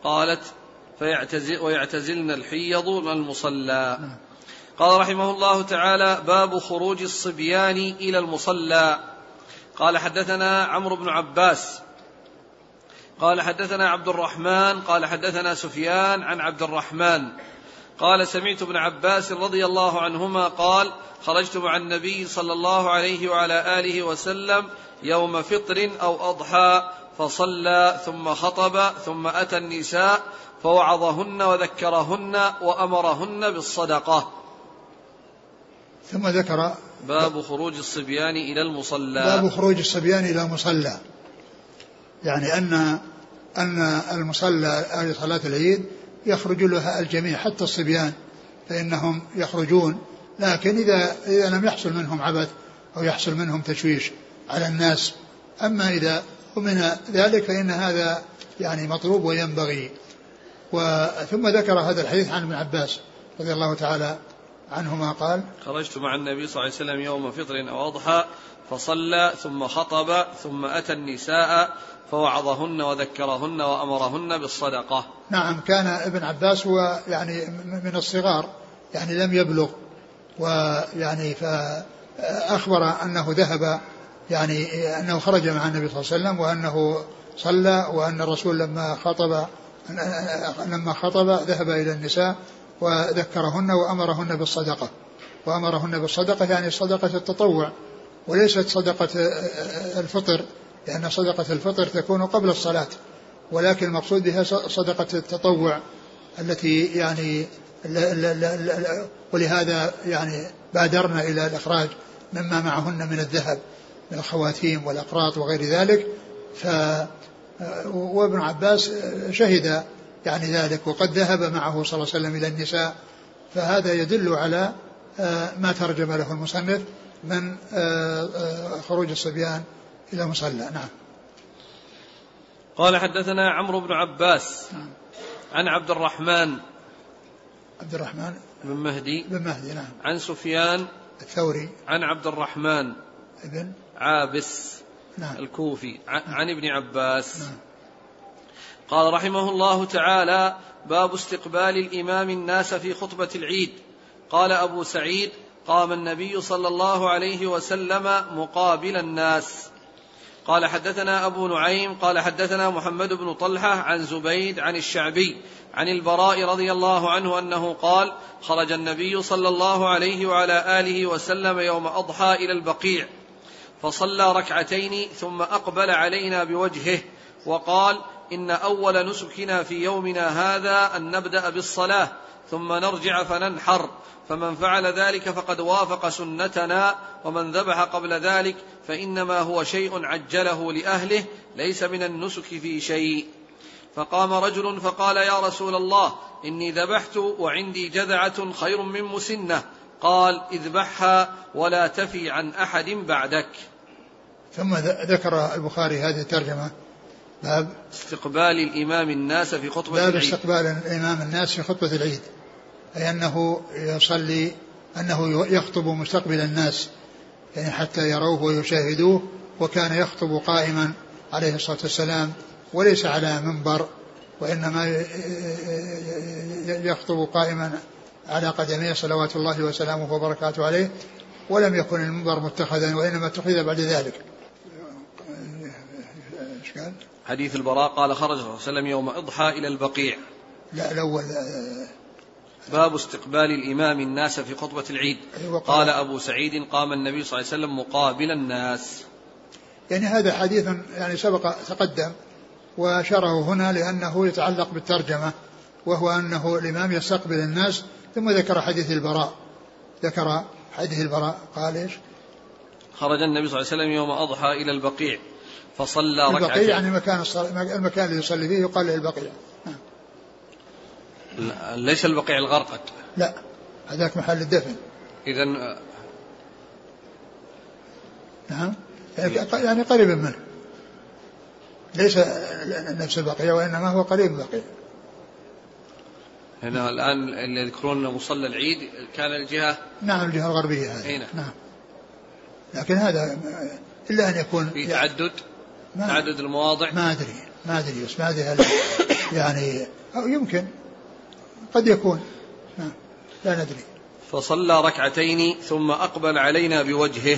قالت فيعتزل ويعتزلن الحيض والمصلى. نعم. قال رحمه الله تعالى باب خروج الصبيان إلى المصلى. قال حدثنا عمرو بن عباس. قال حدثنا عبد الرحمن. قال حدثنا سفيان عن عبد الرحمن. قال سمعت ابن عباس رضي الله عنهما قال خرجت مع النبي صلى الله عليه وعلى آله وسلم يوم فطر أو أضحى فصلى ثم خطب ثم أتى النساء فوعظهن وذكرهن وأمرهن بالصدقة. ثم ذكر باب خروج الصبيان إلى المصلى. باب خروج الصبيان إلى المصلى. يعني أن أن المصلى اي صلاة العيد يخرج لها الجميع حتى الصبيان فإنهم يخرجون. لكن إذا إذا لم يحصل منهم عبث أو يحصل منهم تشويش على الناس أما إذا ومن ذلك فإن هذا يعني مطلوب وينبغي. ثم ذكر هذا الحديث عن ابن عباس رضي الله تعالى عنهما قال خرجت مع النبي صلى الله عليه وسلم يوم فطر أو أضحى فصلى ثم خطب ثم أتى النساء فوعظهن وذكرهن وأمرهن بالصدقة. نعم كان ابن عباس هو يعني من الصغار يعني لم يبلغ ويعني فأخبر أنه ذهب يعني أنه خرج مع النبي صلى الله عليه وسلم وأنه صلى وأن الرسول لما خطب لما خطب ذهب إلى النساء وذكرهن وأمرهن بالصدقة. وأمرهن بالصدقة يعني صدقة التطوع وليست صدقة الفطر. لأن صدقة الفطر تكون قبل الصلاة ولكن المقصود بها صدقة التطوع التي يعني ولهذا يعني بادرنا إلى الإخراج مما معهن من الذهب من الخواتيم والأقراط وغير ذلك. ف وابن عباس شهد يعني ذلك وقد ذهب معه صلى الله عليه وسلم إلى النساء. فهذا يدل على آه، ما ترجم له المصنف من آه، آه، خروج الصبيان إلى مصلى نعم. قال حدثنا عمرو بن عباس نعم. عن عبد الرحمن عبد الرحمن بن مهدي بن مهدي نعم. عن سفيان الثوري. عن عبد الرحمن ابن عابس نعم. الكوفي عن, نعم. عن ابن عباس. نعم. قال رحمه الله تعالى باب استقبال الإمام الناس في خطبة العيد. قال أبو سعيد قام النبي صلى الله عليه وسلم مقابل الناس. قال حدثنا أبو نعيم قال حدثنا محمد بن طلحة عن زبيد عن الشعبي عن البراء رضي الله عنه أنه قال خرج النبي صلى الله عليه وعلى آله وسلم يوم أضحى إلى البقيع فصلى ركعتين ثم أقبل علينا بوجهه وقال إن أول نسكنا في يومنا هذا أن نبدأ بالصلاة ثم نرجع فننحر. فمن فعل ذلك فقد وافق سنتنا ومن ذبح قبل ذلك فإنما هو شيء عجله لأهله ليس من النسك في شيء. فقام رجل فقال يا رسول الله إني ذبحت وعندي جذعة خير من مسنة. قال اذبحها ولا تفي عن أحد بعدك. ثم ذكر البخاري هذه الترجمة. باب استقبال الإمام الناس في خطبة باب العيد. باب استقبال الإمام الناس في خطبة العيد. أي أنه يصلي أنه يخطب مستقبل الناس يعني حتى يروه ويشاهدوه وكان يخطب قائما عليه الصلاة والسلام وليس على منبر وإنما يخطب قائما على قدميه صلوات الله وسلامه وبركاته عليه ولم يكن المنبر متخذا وإنما اتخذ بعد ذلك قال؟ حديث البراء قال خرج صلى الله عليه وسلم يوم إضحى إلى البقيع لا الأول باب استقبال الإمام الناس في خطبة العيد. قال أبو سعيد قام النبي صلى الله عليه وسلم مقابل الناس. يعني هذا حديث يعني سبق تقدم وشره هنا لأنه يتعلق بالترجمة وهو أنه الإمام يستقبل الناس ثم ذكر حديث البراء. ذكر حديث البراء قال إيش؟ خرج النبي صلى الله عليه وسلم يوم أضحى إلى البقيع فصلى ركعتين. البقيع يعني مكان المكان اللي يصلي فيه يقال له البقيع. ليس البقيع الغرقد. لا هذاك محل الدفن. إذا نعم. يعني قريب منه. ليس نفس البقيع وإنما هو قريب البقيع. هنا الآن اللي يذكرون مصلى العيد كان الجهة نعم الجهة الغربية هذه. نعم. نعم. لكن هذا إلا أن يكون في تعدد ما تعدد المواضع. ما أدري ما أدري بس ما أدري هل يعني أو يمكن. قد يكون. لا ندري. فصلى ركعتين ثم أقبل علينا بوجهه.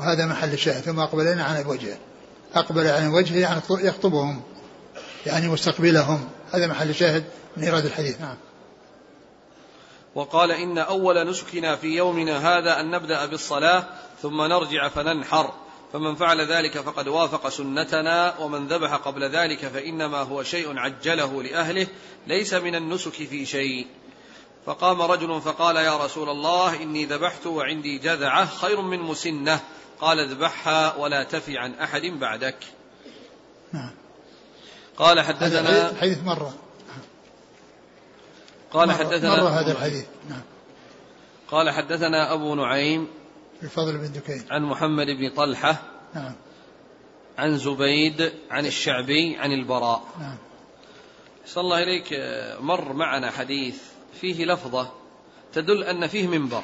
وهذا محل الشاهد ثم أقبل علينا عن وجهه. أقبل عن وجهه يعني يخطبهم يعني مستقبلهم. هذا محل الشاهد من إيراد الحديث. نعم. وقال إن أول نسكنا في يومنا هذا أن نبدأ بالصلاة ثم نرجع فننحر. فمن فعل ذلك فقد وافق سنتنا ومن ذبح قبل ذلك فإنما هو شيء عجله لأهله ليس من النسك في شيء. فقام رجل فقال يا رسول الله إني ذبحت وعندي جذعة خير من مسنة. قال اذبحها ولا تفي عن أحد بعدك. نعم. قال حدثنا الحديث مرة. قال مرة حدثنا مرة هذا الحديث. نعم. قال حدثنا أبو نعيم الفضل بن دكين. عن محمد بن طلحة نعم. عن زبيد عن الشعبي عن البراء. نعم. صلى الله إليك مر معنا حديث فيه لفظة تدل أن فيه منبر.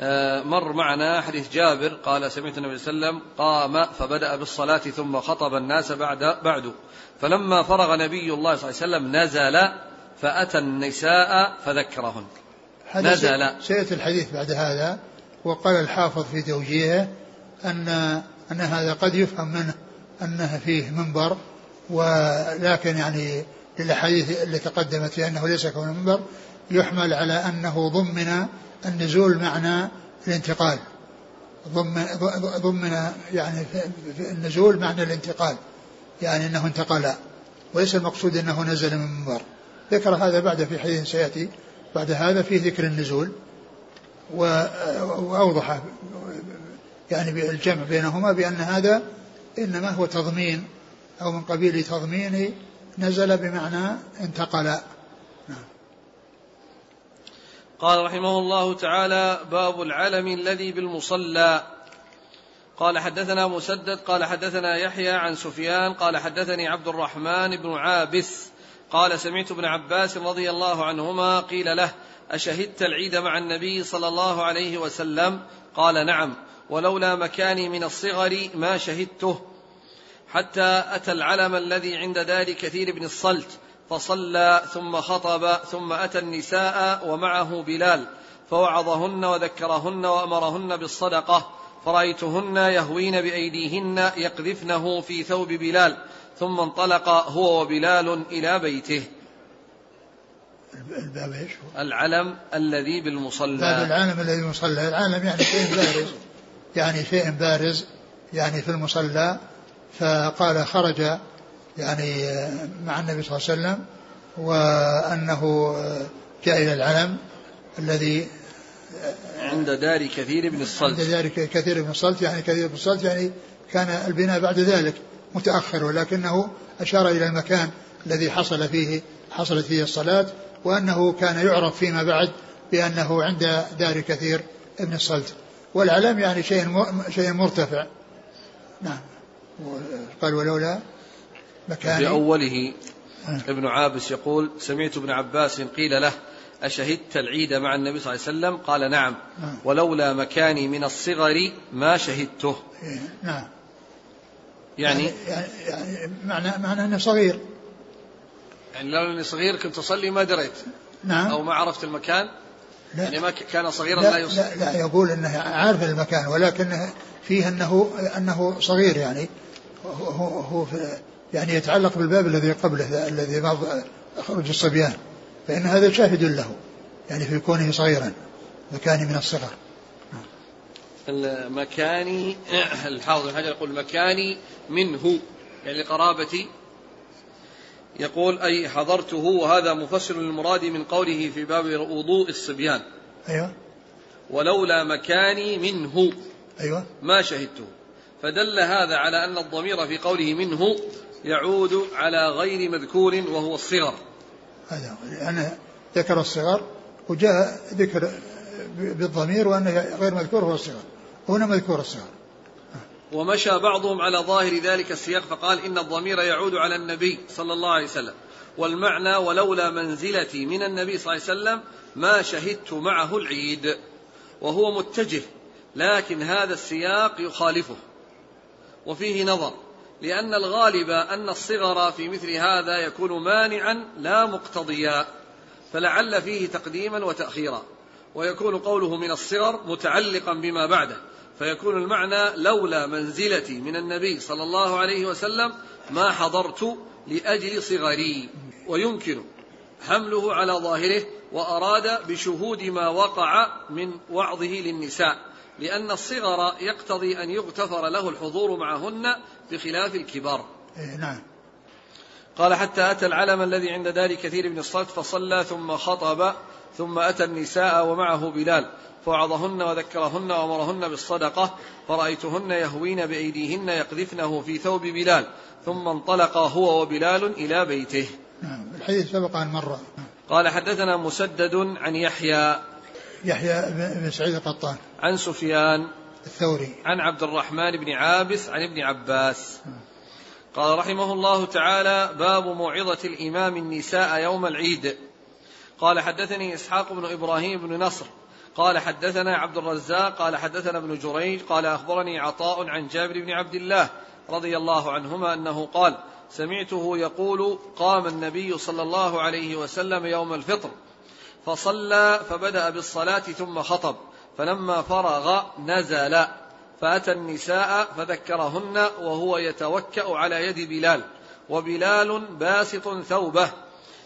آه، مر معنا حديث جابر قال سمعت النبي صلى الله عليه وسلم قام فبدأ بالصلاة ثم خطب الناس بعد بعد. فلما فرغ نبي الله صلى الله عليه وسلم نزل فأتى النساء فذكرهن. نزل. سيأتي الحديث بعد هذا. وقال الحافظ في توجيهه أن أن هذا قد يفهم منه أنه فيه منبر ولكن يعني للأحاديث اللي تقدمت في أنه ليس كون منبر يحمل على أنه ضمن النزول معنى الانتقال. ضمن ضمن يعني النزول معنى الانتقال يعني أنه انتقل. وليس المقصود أنه نزل من منبر. ذكر هذا بعد في حديث سيأتي بعد هذا في ذكر النزول. وأوضح يعني الجمع بينهما بأن هذا إنما هو تضمين أو من قبيل تضمين نزل بمعنى انتقل. نعم. قال رحمه الله تعالى باب العلم الذي بالمصلى. قال حدثنا مسدد قال حدثنا يحيى عن سفيان قال حدثني عبد الرحمن بن عابس قال سمعت ابن عباس رضي الله عنهما قيل له أشهدت العيد مع النبي صلى الله عليه وسلم؟ قال نعم. ولولا مكاني من الصغر ما شهدته. حتى أتى العلم الذي عند دار كثير بن الصلت فصلى ثم خطب ثم أتى النساء ومعه بلال فوعظهن وذكرهن وأمرهن بالصدقة فرأيتهن يهوين بأيديهن يقذفنه في ثوب بلال ثم انطلق هو وبلال إلى بيته. الباب إيش؟ العلم الذي بالمصلى. باب العلم الذي بالمصلى، العلم يعني شيء بارز. يعني شيء بارز. يعني في المصلى. فقال خرج يعني مع النبي صلى الله عليه وسلم وأنه جاء إلى العلم الذي عند دار كثير بن الصلت. عند دار كثير بن الصلت. يعني كثير بن الصلت يعني كان البناء بعد ذلك متأخر ولكنه أشار إلى المكان الذي حصل فيه حصلت فيه الصلاة. وأنه كان يعرف فيما بعد بأنه عند دار كثير ابن الصلت والعلم يعني شيء شيء مرتفع. نعم. قال ولولا مكان في أوله آه. ابن عابس يقول سمعت ابن عباس قيل له أشهدت العيد مع النبي صلى الله عليه وسلم؟ قال نعم. آه. ولولا مكاني من الصغر ما شهدته. إيه، نعم. يعني يعني, يعني معنى معنى أنه صغير. يعني لو إني صغير كنت أصلي ما دريت. نعم. أو ما عرفت المكان. لا. يعني ما كان صغيرا لا, لا يصلي لا, لا يقول إنه عارف المكان ولكن فيه أنه أنه صغير يعني. هو هو يعني يتعلق بالباب الذي قبله الذي خروج الصبيان. فإن هذا شاهد له يعني في كونه صغيرا مكاني من الصغر. المكاني الحافظ الحجر يقول مكاني منه يعني لقرابتي يقول أي حضرته وهذا مفسر للمراد من قوله في باب وضوء الصبيان. أيوة. ولولا مكاني منه. أيوة. ما شهدته. فدل هذا على أن الضمير في قوله منه يعود على غير مذكور وهو الصغر. هذا لأن ذكر الصغر وجاء ذكر بالضمير وأنه غير مذكور هو الصغر. هنا مذكور الصغر. ومشى بعضهم على ظاهر ذلك السياق فقال إن الضمير يعود على النبي صلى الله عليه وسلم. والمعنى ولولا منزلتي من النبي صلى الله عليه وسلم ما شهدت معه العيد. وهو متجه لكن هذا السياق يخالفه. وفيه نظر لأن الغالب أن الصغر في مثل هذا يكون مانعا لا مقتضيا فلعل فيه تقديما وتأخيرا. ويكون قوله من الصغر متعلقا بما بعده. فيكون المعنى لولا منزلتي من النبي صلى الله عليه وسلم ما حضرت لأجل صغري. ويمكن حمله على ظاهره وأراد بشهود ما وقع من وعظه للنساء لأن الصغر يقتضي أن يغتفر له الحضور معهن بخلاف الكبار. إيه نعم. قال حتى أتى العلم الذي عند دار كثير بن الصلت فصلى ثم خطب ثم أتى النساء ومعه بلال. فوعظهن وذكرهن وأمرهن بالصدقة فرأيتهن يهوين بأيديهن يقذفنه في ثوب بلال ثم انطلق هو وبلال إلى بيته. نعم الحديث سبق أن مر. قال حدثنا مسدد عن يحيى. يحيى بن سعيد القطان. عن سفيان. الثوري. عن عبد الرحمن بن عابس عن ابن عباس. قال رحمه الله تعالى باب موعظة الإمام النساء يوم العيد. قال حدثني إسحاق بن إبراهيم بن نصر قال حدثنا عبد الرزاق قال حدثنا ابن جريج قال أخبرني عطاء عن جابر بن عبد الله رضي الله عنهما أنه قال سمعته يقول قام النبي صلى الله عليه وسلم يوم الفطر فصلى فبدأ بالصلاة ثم خطب فلما فرغ نزل فأتى النساء فذكرهن وهو يتوكأ على يد بلال وبلال باسط ثوبه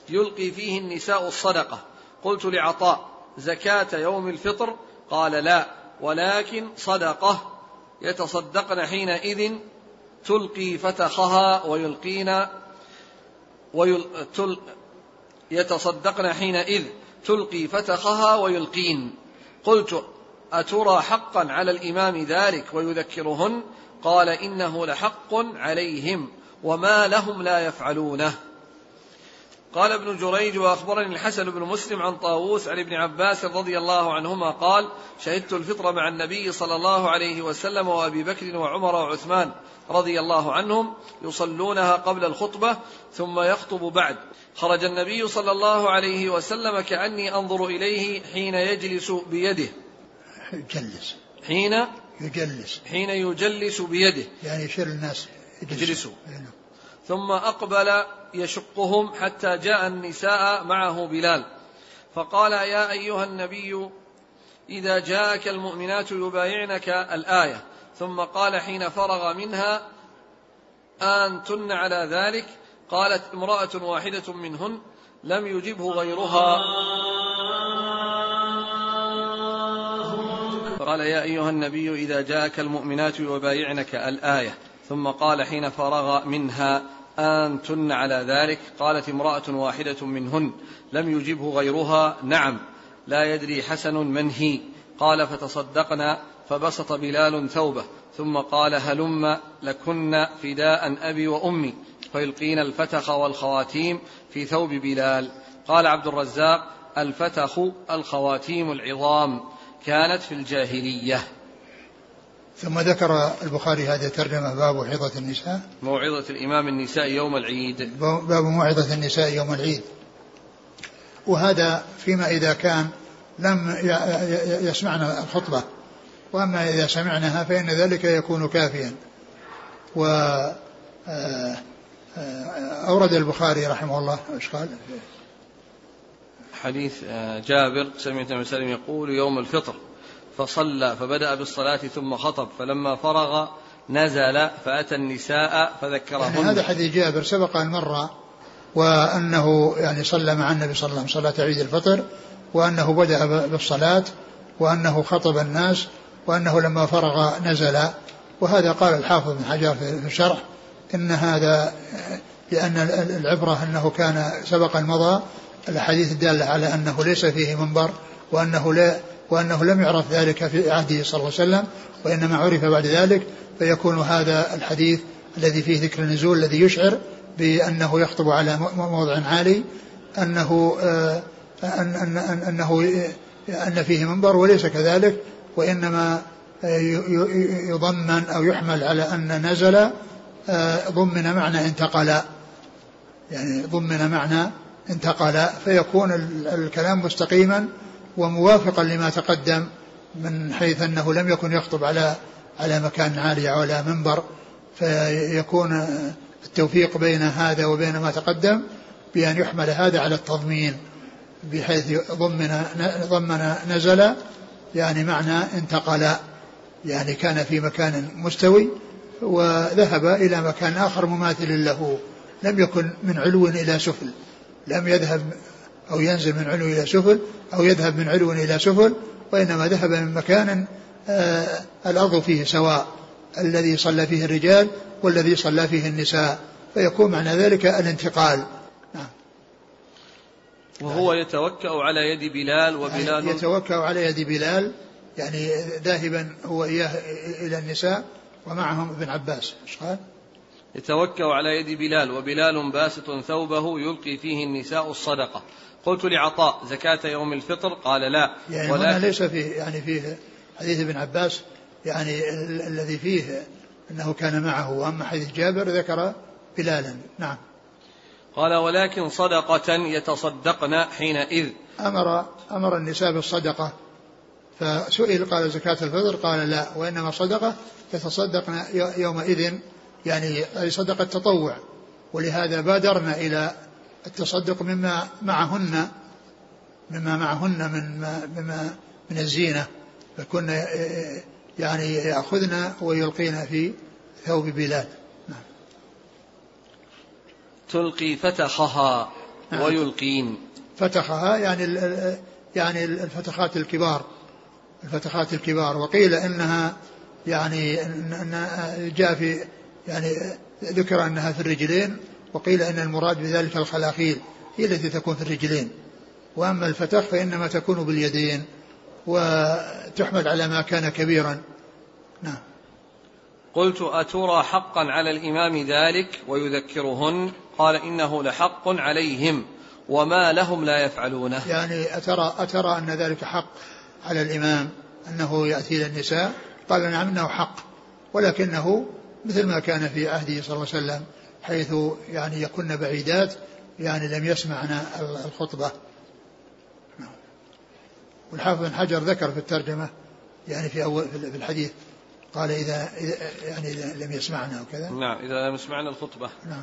يلقي فيه النساء الصدقة. قلت لعطاء زكاة يوم الفطر؟ قال لا. ولكن صدقة. يتصدقن حينئذ تلقي فتخها ويلقين ويل تل يتصدقن حينئذ تلقي فتخها ويلقين. قلت أترى حقا على الإمام ذلك ويذكرهن؟ قال إنه لحق عليهم وما لهم لا يفعلونه. قال ابن جريج وأخبرني الحسن بن مسلم عن طاووس عن ابن عباس رضي الله عنهما قال شهدت الفطر مع النبي صلى الله عليه وسلم وأبي بكر وعمر وعثمان رضي الله عنهم يصلونها قبل الخطبة ثم يخطب بعد. خرج النبي صلى الله عليه وسلم كأني أنظر إليه حين يجلس بيده. يجلس. حين يجلس. حين يجلس بيده. يعني يشير الناس يجلسوا. ثم أقبل يشقهم حتى جاء النساء معه بلال. فقال يا أيها النبي إذا جاءك المؤمنات يبايعنك الآية. ثم قال حين فرغ منها أنتن على ذلك؟ قالت امرأة واحدة منهن لم يجبه غيرها. قال يا أيها النبي إذا جاءك المؤمنات يبايعنك الآية. ثم قال حين فرغ منها أنتن على ذلك؟ قالت امرأة واحدة منهن لم يجبه غيرها؟ نعم. لا يدري حسن من هي؟ قال فتصدقنا. فبسط بلال ثوبه ثم قال هلم لكن فداء أبي وأمي. فيلقين الفتخ والخواتيم في ثوب بلال. قال عبد الرزاق الفتخ الخواتيم العظام كانت في الجاهلية. ثم ذكر البخاري هذه الترجمة باب موعظة النساء. موعظة الإمام النساء يوم العيد. باب موعظة النساء يوم العيد. وهذا فيما إذا كان لم يسمعنا الخطبة. وأما إذا سمعناها فإن ذلك يكون كافيا. و آه، آه، أورد البخاري رحمه الله. إيش قال؟ حديث آه، جابر سمعت النبي يقول يوم الفطر. فصلى فبدأ بالصلاة ثم خطب فلما فرغ نزل فأتى النساء فذكرهن. يعني هذا حديث جابر سبق أن مر وأنه يعني صلى مع النبي صلى الله عليه وسلم صلاة عيد الفطر وأنه بدأ بالصلاة وأنه خطب الناس وأنه لما فرغ نزل. وهذا قال الحافظ بن حجر في الشرح إن هذا لأن العبرة أنه كان سبق المضى الأحاديث الدالة على أنه ليس فيه منبر وأنه لا وأنه لم يعرف ذلك في عهده صلى الله عليه وسلم وإنما عرف بعد ذلك فيكون هذا الحديث الذي فيه ذكر النزول الذي يشعر بأنه يخطب على موضع عالي أنه آه، أن أن أن أنه أن فيه منبر وليس كذلك وإنما آه، يضمن أو يحمل على أن نزل آه، ضمن معنى انتقل يعني ضمن معنى انتقل فيكون الكلام مستقيما وموافقا لما تقدم من حيث أنه لم يكن يخطب على على مكان عالي أو على منبر فيكون التوفيق بين هذا وبين ما تقدم بأن يحمل هذا على التضمين بحيث ضمن ضمن نزل يعني معنى انتقل يعني كان في مكان مستوي وذهب إلى مكان آخر مماثل له لم يكن من علو إلى سفل لم يذهب أو ينزل من علو إلى سفل أو يذهب من علو إلى سفل وإنما ذهب من مكان آه الأرض فيه سواء الذي صلى فيه الرجال والذي صلى فيه النساء فيكون معنى ذلك الانتقال. نعم. وهو يتوكأ على يد بلال وبلال يتوكأ على يد بلال يعني ذاهبا هو إياه إلى النساء ومعهم ابن عباس. إيش قال؟ يتوكأ على يد بلال وبلال باسط ثوبه يلقي فيه النساء الصدقة. قلت لعطاء زكاة يوم الفطر؟ قال لا. يعني هنا ليس فيه يعني فيه حديث ابن عباس يعني الذي فيه أنه كان معه. وأما حديث جابر ذكر بلالا. نعم. قال ولكن صدقة يتصدقن حينئذ. أمر أمر النساء بالصدقة. فسئل قال زكاة الفطر؟ قال لا. وإنما صدقة يتصدقن يومئذ يعني صدقة تطوع. ولهذا بادرنا إلى التصدق مما معهن مما معهن من مما من الزينة فكنا يعني يأخذن ويلقين في ثوب بلال نعم. تلقي فتخها نعم. ويلقين فتخها يعني يعني الفتخات الكبار الفتخات الكبار وقيل إنها يعني إن جاء في يعني ذكر أنها في الرجلين وقيل إن المراد بذلك الخلاخيل هي التي تكون في الرجلين. وأما الفتخ فإنما تكون باليدين وتحمل على ما كان كبيرا. نعم. قلت أترى حقا على الإمام ذلك ويذكرهن؟ قال إنه لحق عليهم وما لهم لا يفعلونه. يعني أترى, أترى أن ذلك حق على الإمام أنه يأتي إلى النساء قال نعم إنه حق ولكنه مثل ما كان في عهده صلى الله عليه وسلم. حيث يعني يكن بعيدات يعني لم يسمعنا الخطبة. والحافظ بن حجر ذكر في الترجمة يعني في أول في الحديث قال إذا, إذا يعني إذا لم يسمعنا وكذا. نعم إذا لم يسمعنا الخطبة. نعم.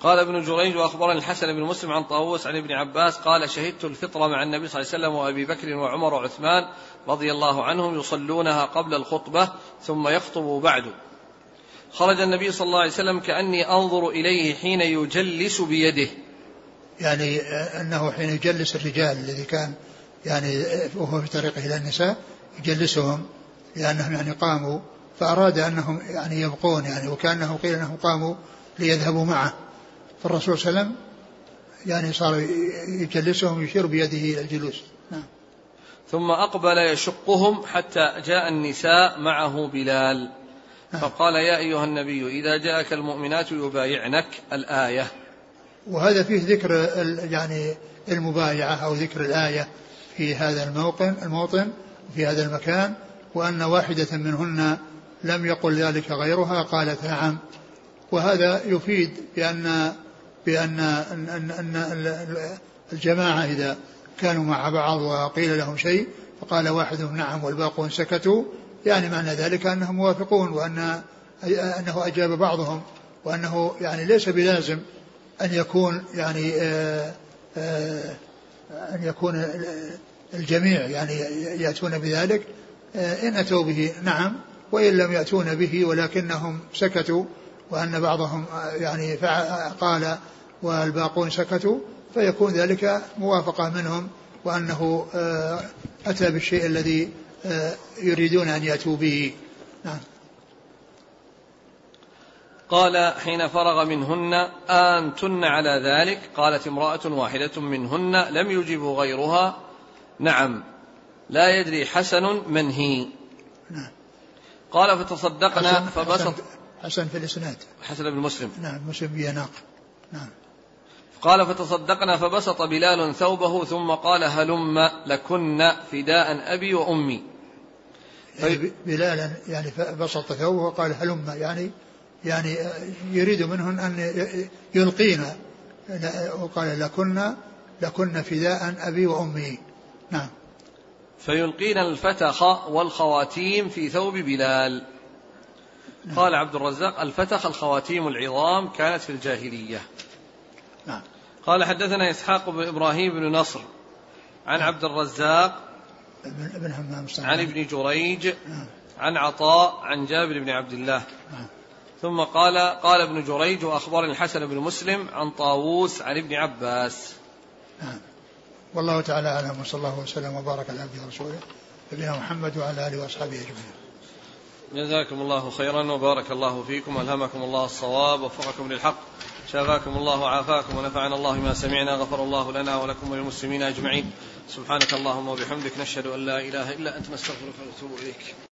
قال ابن جريج وأخبرني الحسن بن مسلم عن طاووس عن ابن عباس قال شهدت الفطرة مع النبي صلى الله عليه وسلم وأبي بكر وعمر وعثمان رضي الله عنهم يصلونها قبل الخطبة ثم يخطب بعد. خرج النبي صلى الله عليه وسلم كأني أنظر إليه حين يجلس بيده يعني أنه حين يجلس الرجال الذي كان يعني وهو في طريقه إلى النساء يجلسهم لأنهم يعني قاموا فأراد أنهم يعني يبقون يعني وكأنه قيل أنهم قاموا ليذهبوا معه فالرسول صلى الله عليه وسلم يعني صار يجلسهم ويشير بيده إلى الجلوس نعم. ثم أقبل يشقهم حتى جاء النساء معه بلال. فقال يا أيها النبي إذا جاءك المؤمنات يبايعنك الآية. وهذا فيه ذكر يعني المبايعة أو ذكر الآية في هذا الموطن الموطن في هذا المكان وأن واحدة منهن لم يقل ذلك غيرها قالت نعم. وهذا يفيد بأن بأن أن, أن, الجماعة إذا كانوا مع بعض وقيل لهم شيء فقال واحدهم نعم والباقون سكتوا يعني معنى ذلك أنهم موافقون وأن أنه أجاب بعضهم وأنه يعني ليس بلازم أن يكون يعني آآ آآ أن يكون الجميع يعني يأتون بذلك. إن أتوا به نعم وإن لم يأتون به ولكنهم سكتوا وأن بعضهم يعني قال والباقون سكتوا فيكون ذلك موافقة منهم وأنه آه، أتى بالشيء الذي آه، يريدون أن يأتوا به. نعم. قال حين فرغ منهن أنتن على ذلك؟ قالت امرأة واحدة منهن لم يجب غيرها؟ نعم. لا يدري حسن من هي. نعم. قال فتصدقنا فبسط. حسن في الإسناد. حسن بن مسلم. نعم مسلم بيناق. نعم. قال فتصدقنا فبسط بلال ثوبه ثم قال هلم لكن فداء أبي وأمي. يعني بلالا يعني بسط ثوبه وقال هلم يعني يعني يريد منهن أن يلقين. وقال لكن لكن فداء أبي وأمي. نعم. فيلقين الفتخ والخواتيم في ثوب بلال. قال عبد الرزاق الفتخ الخواتيم العظام كانت في الجاهلية. نعم قال حدثنا إسحاق بن إبراهيم بن نصر عن. عبد الرزاق ابن همام عن ابن جريج نعم. عن عطاء عن جابر بن عبد الله نعم. ثم قال قال ابن جريج وأخبرني الحسن بن مسلم عن طاووس عن ابن عباس نعم والله تعالى أعلم وصلى الله وسلم وبارك على عبده ورسوله نبينا محمد وعلى آله وأصحابه أجمعين جزاكم الله خيرا وبارك الله فيكم ألهمكم الله الصواب ووفقكم للحق شافاكم الله وعافاكم ونفعنا الله ما سمعنا غفر الله لنا ولكم وللمسلمين أجمعين. سبحانك اللهم وبحمدك نشهد أن لا إله إلا أنت نستغفرك ونتوب إليك.